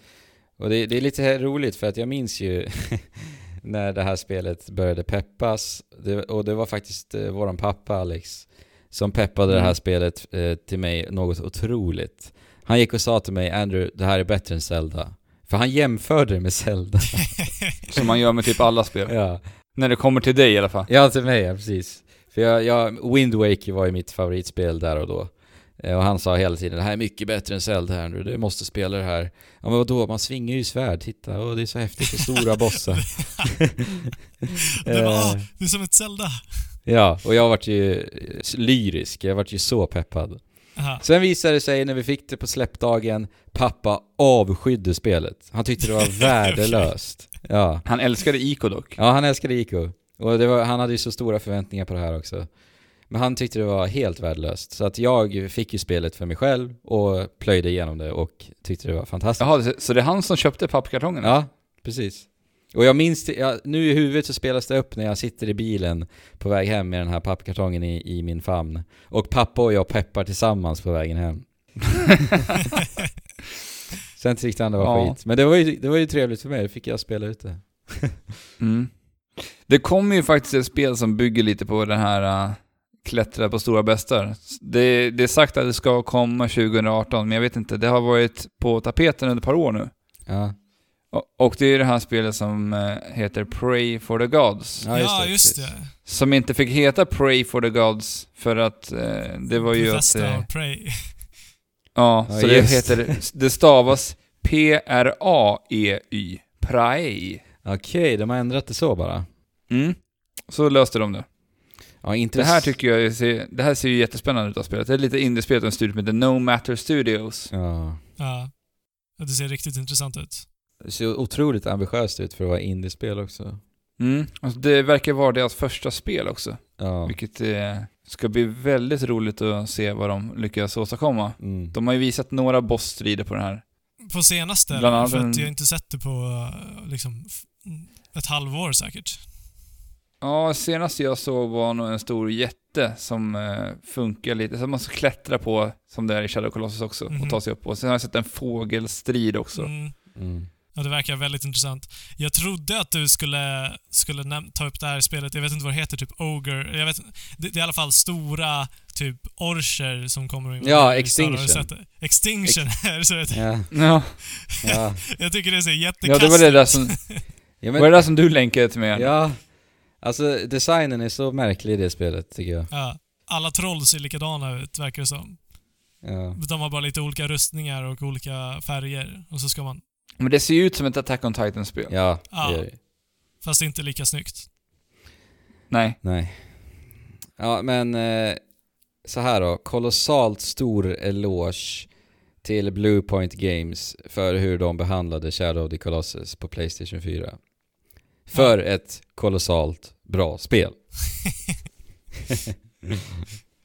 Speaker 2: Och det, det är lite roligt för att jag minns ju när det här spelet började peppas. Det, och det var faktiskt eh, våran pappa Alex som peppade det här
Speaker 3: Mm.
Speaker 2: spelet eh, till mig något otroligt. Han gick och sa till mig Andrew, det här är bättre än Zelda. För han jämförde det med Zelda.
Speaker 3: Som man gör med typ alla spel.
Speaker 2: ja.
Speaker 3: När det kommer till dig i alla fall.
Speaker 2: ja, till mig ja, precis. För jag, jag, Wind Waker var ju mitt favoritspel där och då. Eh, Och han sa hela tiden det här är mycket bättre än Zelda Andrew, du måste spela det här. Ja men vadå, man svingar ju svärd, titta, och det är så häftigt, och stora bossar.
Speaker 1: det, var,
Speaker 2: Eh,
Speaker 1: det är som ett Zelda.
Speaker 2: Ja, och jag vart ju eh, lyrisk, jag vart ju så peppad.
Speaker 1: Aha.
Speaker 2: Sen visade det sig när vi fick det på släppdagen, pappa avskydde spelet. Han tyckte det var värdelöst. Ja.
Speaker 3: Han älskade Ico dock.
Speaker 2: Ja, han älskade Ico. Och det var, han hade ju så stora förväntningar på det här också. Men han tyckte det var helt värdelöst. Så att jag fick ju spelet för mig själv och plöjde igenom det och tyckte det var fantastiskt.
Speaker 3: Jaha, så- så det är han som köpte pappkartongen?
Speaker 2: Ja, precis. Och jag minns det, ja, nu i huvudet så spelas det upp när jag sitter i bilen på väg hem med den här pappkartongen i, i min famn. Och pappa och jag peppar tillsammans på vägen hem. Sen tyckte han det var
Speaker 3: Ja.
Speaker 2: skit. Men det var, ju, det var ju trevligt för mig, då fick jag spela ut det.
Speaker 3: Mm. Det kommer ju faktiskt ett spel som bygger lite på den här uh, klättra på stora bästar. Det, det är sagt att det ska komma 2018, men jag vet inte. Det har varit på tapeten under ett par år nu.
Speaker 2: Ja,
Speaker 3: Och, det är det här spelet som eh, heter Pray for the Gods.
Speaker 2: ja just
Speaker 1: ja,
Speaker 2: det.
Speaker 1: just det.
Speaker 3: Som inte fick heta Pray for the Gods för att eh, det var ju att... Eh,
Speaker 1: Prey.
Speaker 3: ja,
Speaker 2: Ja,
Speaker 3: så det heter... Det stavas P-R-A-E-Y. Pray.
Speaker 2: Okej, de har ändrat det så bara.
Speaker 3: Mm. Så löste de det.
Speaker 2: Ja,
Speaker 3: Det här tycker jag ser, det här ser ju jättespännande ut av spelet. Det är lite indiespel av en studio som heter No Matter Studios.
Speaker 2: Ja.
Speaker 1: Ja, Det ser riktigt intressant ut.
Speaker 2: Det ser otroligt ambitiöst ut för att vara indiespel också.
Speaker 3: Mm. Alltså det verkar vara deras första spel också.
Speaker 2: Ja.
Speaker 3: Vilket eh, ska bli väldigt roligt att se vad de lyckas åstadkomma.
Speaker 2: Mm.
Speaker 3: De har ju visat några bossstrider på den här.
Speaker 1: På senaste,
Speaker 3: Bland annat
Speaker 1: för att jag har inte sett det på eh, liksom f- ett halvår säkert.
Speaker 3: Ja, senast jag såg var nog en stor jätte som eh, funkar lite, som man ska klättra på, som det är i Shadow Colossus också,
Speaker 1: Mhm.
Speaker 3: och ta sig upp på. Sen har jag sett en fågelstrid också.
Speaker 1: Mm.
Speaker 2: Mm.
Speaker 1: Ja, det verkar väldigt intressant. Jag trodde att du skulle, skulle ta upp det här spelet, jag vet inte vad det heter, typ Ogre. Jag vet, det, det är i alla fall stora typ orcher som kommer att
Speaker 2: Ja, Extinction.
Speaker 1: det? Extinction är det så heter.
Speaker 2: Ja,
Speaker 3: Ja,
Speaker 2: ja.
Speaker 1: Jag tycker det ser
Speaker 3: ja
Speaker 1: jättekast
Speaker 3: det var det där
Speaker 1: ut.
Speaker 3: som,
Speaker 2: ja,
Speaker 3: var det där som du länkade till mig?
Speaker 2: ja. Alltså designen är så märklig i det spelet tycker jag.
Speaker 1: Ja. Alla troll ser likadana ut, verkar det som.
Speaker 2: Ja.
Speaker 1: De har bara lite olika rustningar och olika färger. Och så ska man...
Speaker 3: Men det ser ju ut som ett Attack on Titan-spel.
Speaker 2: Ja,
Speaker 1: Ja.
Speaker 2: det gör det.
Speaker 1: Fast inte lika snyggt.
Speaker 3: Nej.
Speaker 2: Nej. Ja, men eh, så här då. Kolossalt stor eloge till Bluepoint Games för hur de behandlade Shadow of the Colossus på Playstation 4. För ett kolossalt bra spel.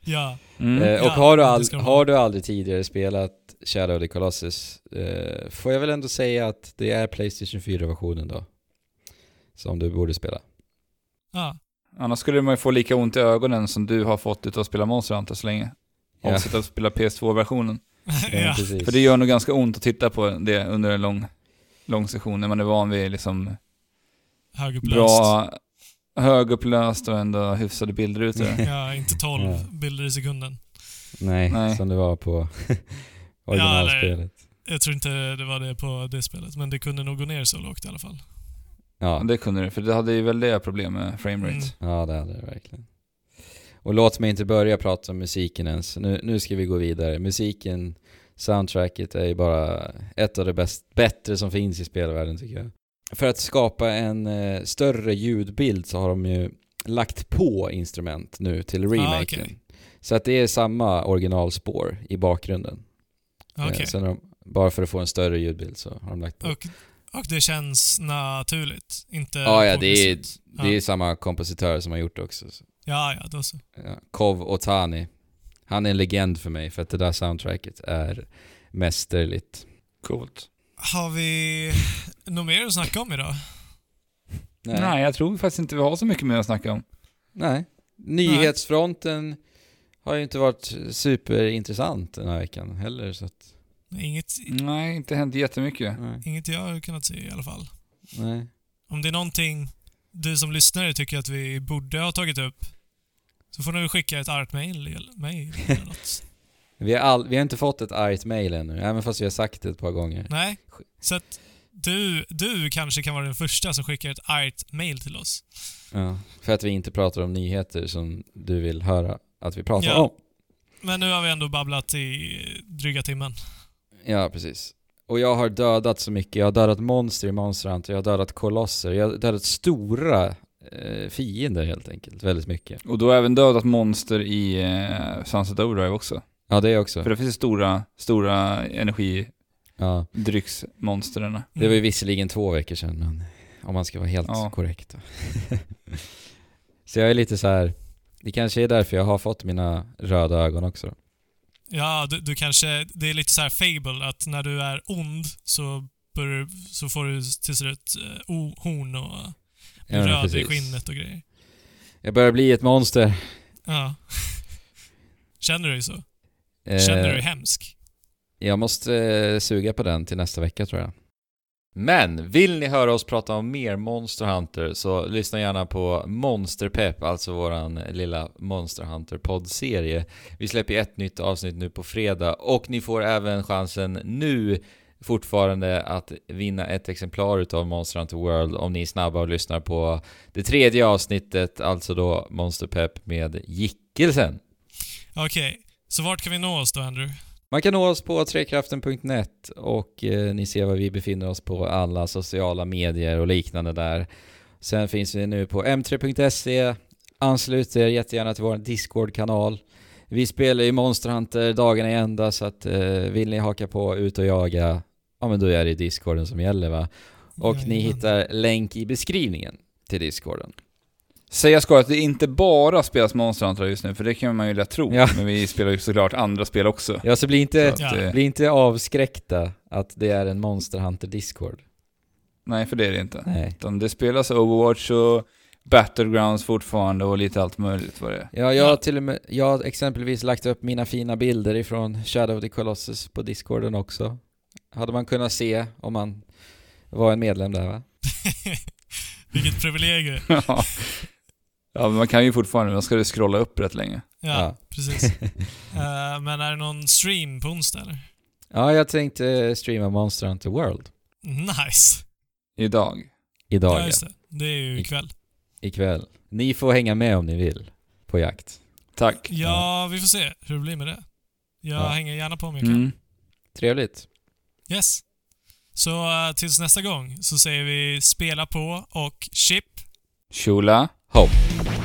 Speaker 1: Ja.
Speaker 3: Mm.
Speaker 2: Eh, och
Speaker 1: Ja,
Speaker 2: har, du
Speaker 1: de
Speaker 2: har du aldrig tidigare spelat Shadow of the Colossus eh, får jag väl ändå säga att det är Playstation 4-versionen då. Som du borde spela.
Speaker 1: Ja.
Speaker 3: Annars skulle man ju få lika ont i ögonen som du har fått utav att spela Monster Hunter så länge.
Speaker 2: Ja.
Speaker 3: Av att spela PS2-versionen.
Speaker 1: ja.
Speaker 3: För det gör nog ganska ont att titta på det under en lång, lång session när man är van vid liksom
Speaker 1: Högupplöst.
Speaker 3: bra, högupplöst och ändå hyfsade bildrutor.
Speaker 1: Ja, inte 12
Speaker 2: Ja.
Speaker 1: bilder i sekunden.
Speaker 2: Nej,
Speaker 3: Nej.
Speaker 2: som det var på originalspelet.
Speaker 1: Jag tror inte det var det på det spelet, men det kunde nog gå ner så lågt i alla fall.
Speaker 2: Ja,
Speaker 3: Det kunde det, för det hade ju väldiga problem med framerate.
Speaker 1: Mm.
Speaker 2: ja, det hade det verkligen. Och låt mig inte börja prata om musiken ens. Nu, nu ska vi gå vidare. Musiken, soundtracket är ju bara ett av det bäst, bättre som finns i spelvärlden tycker jag. För att skapa en eh, större ljudbild så har de ju lagt på instrument nu till remaken.
Speaker 1: okej.
Speaker 2: Så att det är samma originalspår i bakgrunden. Eh, sen har de, bara för att få en större ljudbild så har de lagt på.
Speaker 1: Och Och det känns naturligt. Inte
Speaker 2: Ja, ja, det är,
Speaker 1: progressivt.
Speaker 2: det är samma kompositör som har gjort det också. Så.
Speaker 1: Ja, ja, då så.
Speaker 2: Ja. Kov Otani. Han är en legend för mig för att det där soundtracket är mästerligt.
Speaker 3: Coolt.
Speaker 1: Har vi något mer att snacka om idag?
Speaker 3: Nej. jag tror faktiskt inte vi har så mycket mer att snacka om.
Speaker 2: Nej. Nyhetsfronten har ju inte varit superintressant den här veckan heller så att,
Speaker 1: Inget,
Speaker 3: Nej, inte hänt jättemycket.
Speaker 2: nej.
Speaker 1: inget jag har kunnat se i alla fall.
Speaker 2: nej.
Speaker 1: Om det är någonting du som lyssnare tycker att vi borde ha tagit upp så får du skicka ett argt mail eller mail eller något.
Speaker 2: Vi, har all, vi har inte fått ett argt mail ännu, även fast vi har sagt det ett par gånger.
Speaker 1: Nej, så att du, du kanske kan vara den första som skickar ett argt mail till oss.
Speaker 2: Ja, för att vi inte pratar om nyheter som du vill höra att vi pratar
Speaker 1: Ja.
Speaker 2: om.
Speaker 1: Men nu har vi ändå babblat i dryga timmen.
Speaker 2: Ja, precis. Och jag har dödat så mycket. Jag har dödat monster i Monster Hunter, jag har dödat kolosser, jag har dödat stora eh, fiender helt enkelt. Väldigt mycket.
Speaker 3: Och du har även dödat monster i eh, Sunset Overdrive också.
Speaker 2: Ja, det också.
Speaker 3: För det finns stora, stora
Speaker 2: Ja.
Speaker 3: energidrycksmonstren.
Speaker 2: Det var ju
Speaker 1: Mm.
Speaker 2: visserligen två veckor sedan, men om man ska vara helt
Speaker 3: Ja.
Speaker 2: korrekt. så jag är lite så här. Det kanske är därför jag har fått mina röda ögon också.
Speaker 1: Ja, du, du kanske... Det är lite så här fable att när du är ond så, bör, så får du till slut o, horn och
Speaker 2: Ja,
Speaker 1: röd i skinnet och grejer.
Speaker 2: Jag börjar bli ett monster.
Speaker 1: Ja. Känner du dig så?
Speaker 2: Eh,
Speaker 1: Känner du dig hemsk?
Speaker 2: Jag måste eh, suga på den till nästa vecka tror jag. Men vill ni höra oss prata om mer Monster Hunter så lyssna gärna på Monsterpepp, alltså våran lilla Monster Hunter poddserie. Vi släpper ett nytt avsnitt nu på fredag och ni får även chansen nu fortfarande att vinna ett exemplar utav Monster Hunter World om ni är snabba och lyssnar på det tredje avsnittet, alltså då Monsterpepp med Gickelsen.
Speaker 1: Okej, så vart kan vi nå oss då, Andrew?
Speaker 2: Man kan nå oss på trekraften.net och eh, ni ser var vi befinner oss på alla sociala medier och liknande där. Sen finns vi nu på m3.se. Anslut er jättegärna till vår Discord-kanal. Vi spelar ju Monster Hunter dagarna i ända så att eh, vill ni haka på ut och jaga, ja men då är det Discorden som gäller va. Och ni
Speaker 1: Jajamän.
Speaker 2: hittar länk i beskrivningen till Discorden.
Speaker 3: Säga ska att det inte bara spelas Monster Hunter just nu, för det kan man ju lätt tro.
Speaker 2: Ja.
Speaker 3: Men vi spelar ju såklart andra spel också.
Speaker 2: Ja, så bli inte,
Speaker 3: Så att,
Speaker 1: Ja.
Speaker 3: eh,
Speaker 2: bli inte avskräckta att det är en Monster Hunter Discord.
Speaker 3: Nej, för det är det inte.
Speaker 2: Nej.
Speaker 3: Utan det spelas Overwatch och Battlegrounds fortfarande och lite allt möjligt vad det är.
Speaker 2: Ja, jag har till och med, jag har exempelvis lagt upp mina fina bilder ifrån Shadow of the Colossus på Discorden också. Hade man kunnat se om man var en medlem där va?
Speaker 1: Vilket privilegium.
Speaker 3: ja, men man kan ju fortfarande, man ska ju scrolla upp rätt länge.
Speaker 1: Ja,
Speaker 2: Ja.
Speaker 1: precis. Eh, men är det någon stream på onsdag eller?
Speaker 2: Ja, jag tänkte streama Monster Hunter World
Speaker 1: Nice.
Speaker 3: Idag.
Speaker 2: idag
Speaker 1: Ja,
Speaker 2: ja,
Speaker 1: just det. Det är ju ikväll.
Speaker 2: ikväll. Ni får hänga med om ni vill på jakt.
Speaker 3: Tack.
Speaker 1: Ja, vi får se hur det blir med det. Jag
Speaker 2: Ja.
Speaker 1: hänger gärna på om jag kan.
Speaker 3: Mm.
Speaker 2: Trevligt.
Speaker 1: Yes. Så eh, tills nästa gång så säger vi spela på och chip.
Speaker 3: Shula.
Speaker 2: hope.